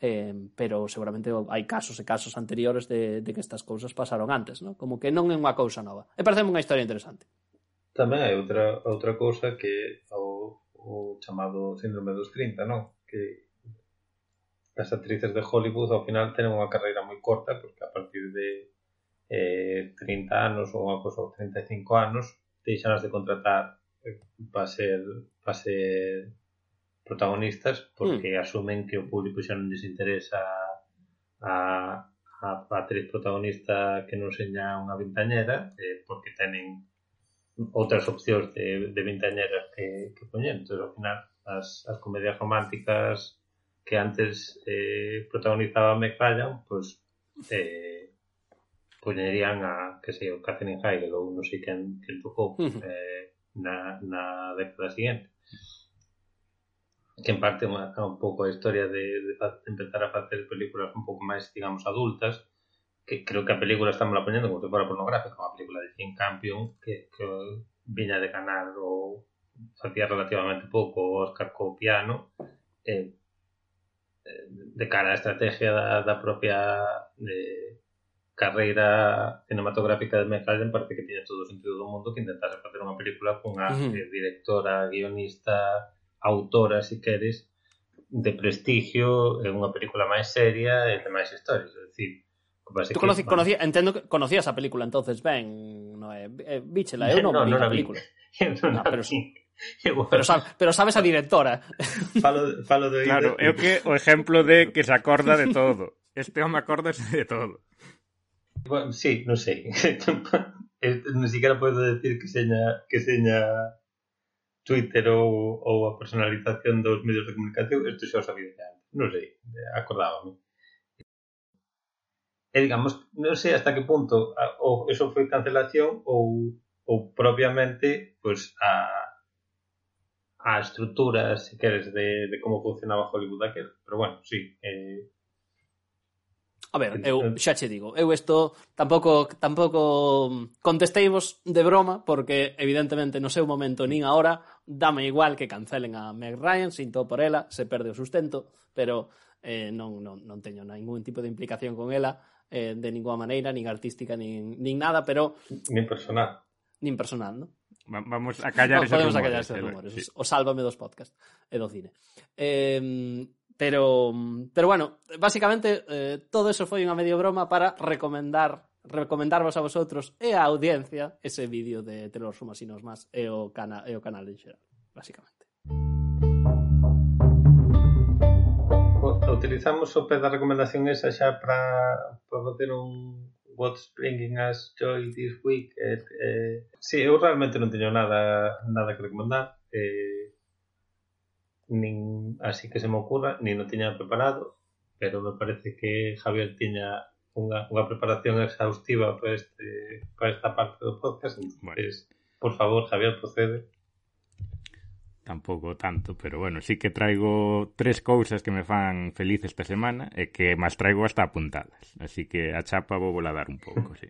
eh, pero seguramente hai casos e casos anteriores de, de que estas cousas pasaron antes, ¿no? como que non é unha cousa nova. E parece unha historia interesante. Tamén hai outra, outra cousa que o, o chamado síndrome dos 30, non? Que as actrices de Hollywood ao final tenen unha carreira moi corta porque a partir de eh, 30 anos ou unha cousa, ou 35 anos, deixanas de contratar eh, para ser, para ser protagonistas porque mm. asumen que o público xa non lles interesa a, a, a actriz protagonista que non seña unha vintañera eh, porque tenen outras opcións de, de vintañeras que, que poñen. Entón, ao final, as, as comedias románticas que antes eh, protagonizaba me pois pues, eh, poñerían a, que sei, o Catherine Heigl ou non sei quen que tocou uh -huh. eh, na, na década siguiente que en parte é un pouco a historia de, de, de empezar a facer películas un pouco máis, digamos, adultas que creo que a película estamos la poñendo como se fora pornográfica, unha película de Jim Campion que, que viña de ganar ou facía relativamente pouco o Oscar co piano eh, eh, de cara á estrategia da, da propia de, carreira cinematográfica de McLaren parece que tiña todo o sentido do mundo que intentase facer unha película cunha uh eh, -huh. directora, guionista, autora, se si queres, de prestigio é unha película máis seria e de máis historias, é dicir, Tú conocí, que, conocí, entendo que conocías a película entonces, ben, no, é, eh, Bichela, eu non no, vi no, ah, a película. no, no, pero, pero, sabe, pero sabes a directora. Falo, falo do Claro, é o, que o exemplo de que se acorda de todo. Este home acordase de todo. Bueno, sí, non sei. non siquiera podo decir que seña que seña Twitter ou, ou a personalización dos medios de comunicación, isto xa eh, ah, o sabía de antes. Non sei, acordábame. E digamos, non sei hasta que punto ou eso foi cancelación ou, ou propiamente pues, a, a estrutura, se queres, de, de como funcionaba Hollywood aquel. Pero bueno, sí, eh, A ver, eu xa che digo, eu isto tampouco tampouco contesteivos de broma porque evidentemente no seu momento nin agora dame igual que cancelen a Meg Ryan, sinto por ela, se perde o sustento, pero eh, non, non, non teño ningún tipo de implicación con ela eh, de ninguna maneira, nin artística, nin, nin nada, pero... Nin personal. Nin personal, non? Vamos a callar no, esos podemos rumores. A callar esos eh, rumores. Sí. O sálvame dos podcast e do cine. Eh, Pero, pero bueno, básicamente eh, todo eso foi unha medio broma para recomendar recomendarvos a vosotros e a audiencia ese vídeo de Te los Fumasinos más e o, cana, e o canal en xeral, básicamente. Utilizamos o pé da recomendación esa xa para, para facer un What's Bringing Us Joy This Week. Eh, eh, sí, eu realmente non teño nada nada que recomendar. Eh, nin así que se me ocurra, nin o tiña preparado, pero me parece que Javier tiña unha, unha preparación exhaustiva para, este, para esta parte do podcast, entonces, bueno. por favor, Javier, procede. Tampouco tanto, pero bueno, sí que traigo tres cousas que me fan feliz esta semana e que máis traigo hasta apuntadas. Así que a chapa vou voladar un pouco, sí.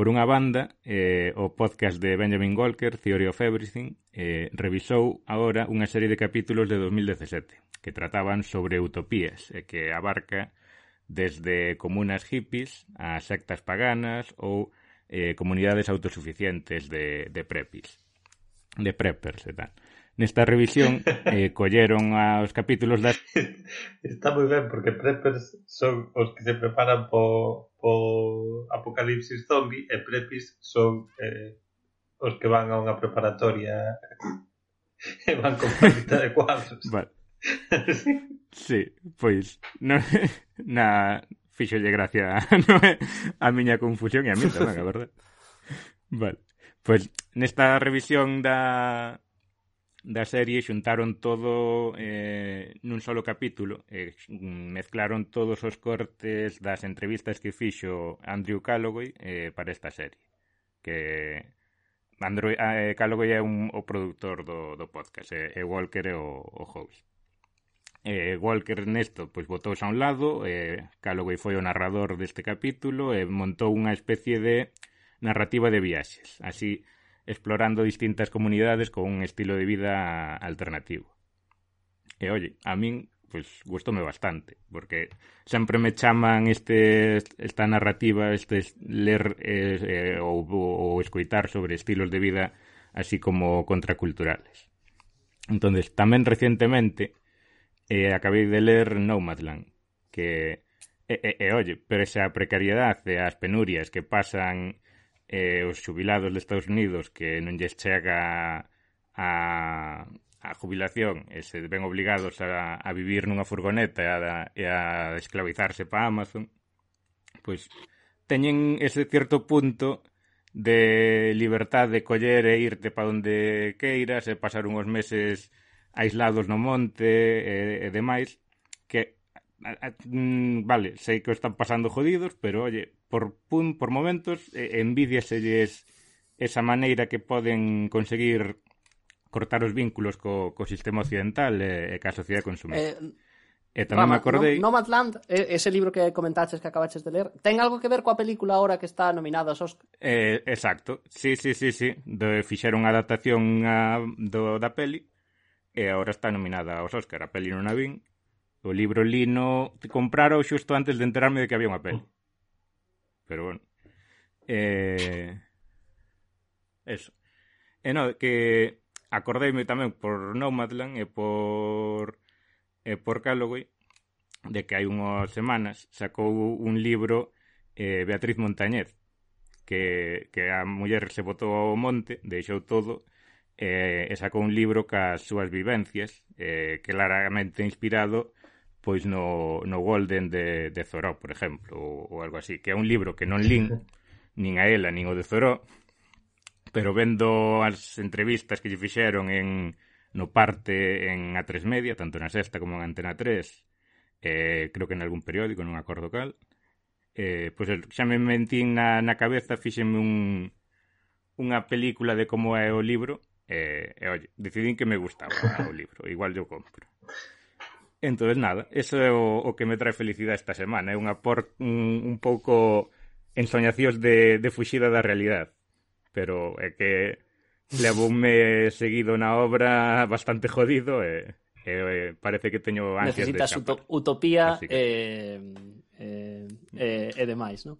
Por unha banda, eh, o podcast de Benjamin Golker, Theory of Everything, eh, revisou agora unha serie de capítulos de 2017 que trataban sobre utopías e que abarca desde comunas hippies a sectas paganas ou eh, comunidades autosuficientes de, de prepis, de preppers e tal nesta revisión eh, colleron aos capítulos das... Está moi ben, porque preppers son os que se preparan po, po apocalipsis zombie e prepis son eh, os que van a unha preparatoria e van con palita de cuadros. Vale. sí, pois no, na fixolle gracia no, a miña confusión e a mí tamén, a verdade. Vale. Pois nesta revisión da da serie xuntaron todo eh, nun solo capítulo e eh, mezclaron todos os cortes das entrevistas que fixo Andrew Calloway eh, para esta serie que Andrew ah, eh, Calloway é un, o produtor do, do podcast e, eh, e Walker é o, o host. Eh, Walker nesto pois botouse a un lado eh, Calloway foi o narrador deste capítulo e eh, montou unha especie de narrativa de viaxes. Así explorando distintas comunidades con un estilo de vida alternativo. E, oye, a min pues gustóme bastante, porque sempre me chaman este esta narrativa, este ler eh, eh, ou, ou escoitar sobre estilos de vida así como contraculturales. Entonces, tamén recentemente eh, acabei de ler Nomadland, que e, e, e oye, pero esa precariedade e as penurias que pasan eh, os xubilados de Estados Unidos que non lles chega a, a jubilación e se ven obligados a, a vivir nunha furgoneta e a, e a esclavizarse para Amazon, pois teñen ese certo punto de libertad de coller e irte para onde queiras e pasar unhos meses aislados no monte e, e demais que Mm, vale, sei que o están pasando jodidos, pero oye, por pun, por momentos eh, envidiaselles esa maneira que poden conseguir cortar os vínculos co, co sistema occidental e, e ca sociedade consumista. Eh, e tamén Rama, me acordei... No, Nomadland, ese libro que comentaches que acabaches de ler, ten algo que ver coa película ahora que está nominada aos Oscar? Eh, exacto, sí, sí, sí, sí. De, fixeron a adaptación a, do, da peli e agora está nominada aos Oscar. A peli non a vin, O libro lino te comprara xusto antes de enterarme de que había unha peli. Pero bueno. Eh... Eso. E eh, no, que acordeime tamén por Nomadland e por e por Calloway de que hai unhas semanas sacou un libro eh, Beatriz Montañez que, que a muller se botou ao monte, deixou todo eh, e sacou un libro cas súas vivencias eh, claramente inspirado pois no, no Golden de, de Zoró, por exemplo, ou, ou algo así, que é un libro que non lin, nin a ela, nin o de Zoró, pero vendo as entrevistas que lle fixeron en, no parte en A3 Media, tanto na Sexta como en Antena 3, eh, creo que en algún periódico, non acordo cal, eh, pois xa me mentín na, na cabeza, fixenme un, unha película de como é o libro, e, eh, e oye, decidín que me gustaba o libro, igual yo compro. Entón, nada, eso é o, o que me trae felicidade esta semana. É unha por, un, un pouco ensoñacións de, de fuxida da realidade. Pero é que levoume seguido na obra bastante jodido e, e parece que teño ansias Necesitas de Necesitas utopía que... e, e, e, e demais, non?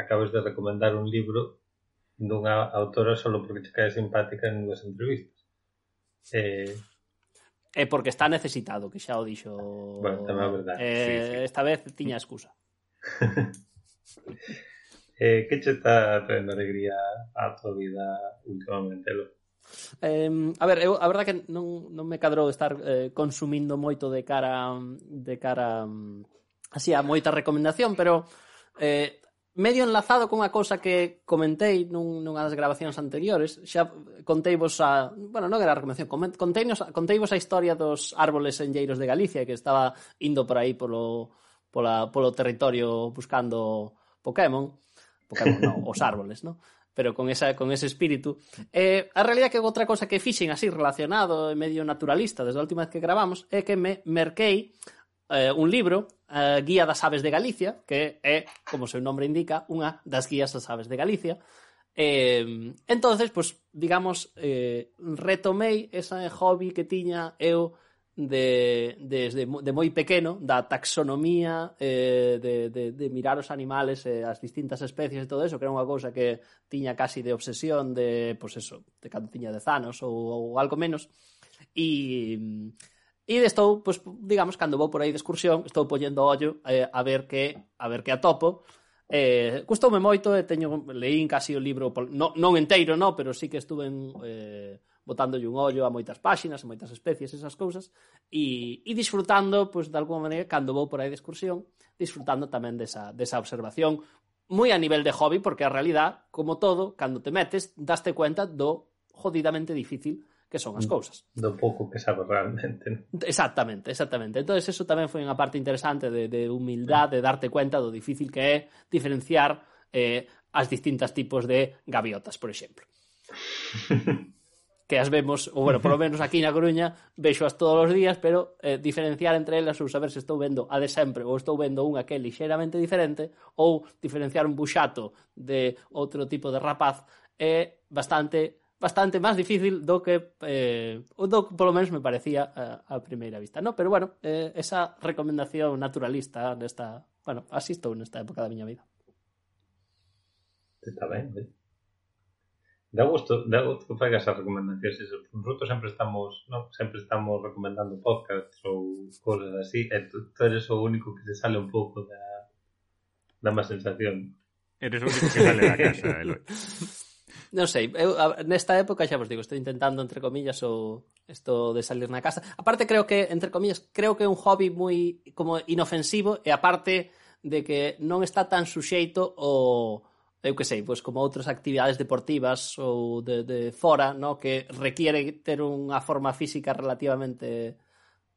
Acabas de recomendar un libro dunha autora solo porque te cae simpática en dúas entrevistas. Eh, é porque está necesitado, que xa o dixo... Bueno, tamén é verdade. Eh, sí, sí. Esta vez tiña excusa. eh, que che está traendo alegría a tua vida últimamente, Lo? Eh, a ver, eu a verdade que non, non me cadrou estar eh, consumindo moito de cara de cara mm, así a moita recomendación, pero eh, medio enlazado con a cousa que comentei nun, nunha das grabacións anteriores, xa conteivos a, bueno, non era a recomendación, conteivos, conteivos a historia dos árboles enlleiros de Galicia que estaba indo por aí polo, pola, polo territorio buscando Pokémon, Pokémon non, os árboles, non? pero con esa con ese espírito. Eh, a realidade que outra cosa que fixen así relacionado e medio naturalista desde a última vez que gravamos é que me merquei eh, un libro, a Guía das Aves de Galicia, que é, como o seu nome indica, unha das guías das aves de Galicia. Eh, entonces, pues, digamos, eh, retomei ese hobby que tiña eu de, desde de moi pequeno da taxonomía eh, de, de, de mirar os animales eh, as distintas especies e todo eso, que era unha cousa que tiña casi de obsesión de, pues eso, de cando tiña 10 anos ou, ou algo menos. E E estou, pois, digamos, cando vou por aí de excursión, estou poñendo ollo eh, a ver que a ver que atopo. Eh, custoume moito e teño leín casi o libro, no, non enteiro, no, pero sí que estuve en, eh, botándolle un ollo a moitas páxinas, a moitas especies, esas cousas, e, e disfrutando, pois, de alguma maneira, cando vou por aí de excursión, disfrutando tamén desa, desa observación, moi a nivel de hobby, porque a realidad, como todo, cando te metes, daste cuenta do jodidamente difícil que son as mm. cousas. Do pouco que sabe realmente. ¿no? Exactamente, exactamente. Entón, eso tamén foi unha parte interesante de, de humildade, de darte cuenta do difícil que é diferenciar eh, as distintas tipos de gaviotas, por exemplo. que as vemos, ou bueno, por lo menos aquí na Coruña, vexoas todos os días, pero eh, diferenciar entre elas ou saber se estou vendo a de sempre ou estou vendo unha que é lixeramente diferente ou diferenciar un buxato de outro tipo de rapaz é bastante bastante máis difícil do que eh, do que polo menos me parecía a, a primeira vista, no? Pero bueno, eh, esa recomendación naturalista nesta, bueno, asisto nesta época da miña vida. Está ben, eh? Da gusto, da gusto que fagas as recomendacións eso. Nosotros sempre estamos, no, sempre estamos recomendando podcasts ou cosas así, e tú, tú eres o único que se sale un pouco da da má sensación. Eres o único que sale da casa, Eloi. non sei, eu a, nesta época xa vos digo, estou intentando entre comillas o isto de salir na casa. Aparte creo que entre comillas, creo que é un hobby moi como inofensivo e aparte de que non está tan suxeito o eu que sei, pois como outras actividades deportivas ou de, de fora, no que requiere ter unha forma física relativamente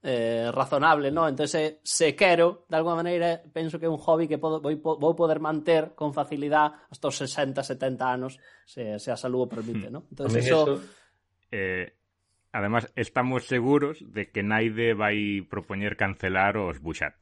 eh, razonable, ¿no? Entonces, eh, se quero, de alguma maneira, penso que é un hobby que podo, vou, vou poder manter con facilidade hasta os 60, 70 anos, se, se a salud o permite, ¿no? Hmm. Entonces, eso... eso... Eh, además, estamos seguros de que naide vai propoñer cancelar os buxatos.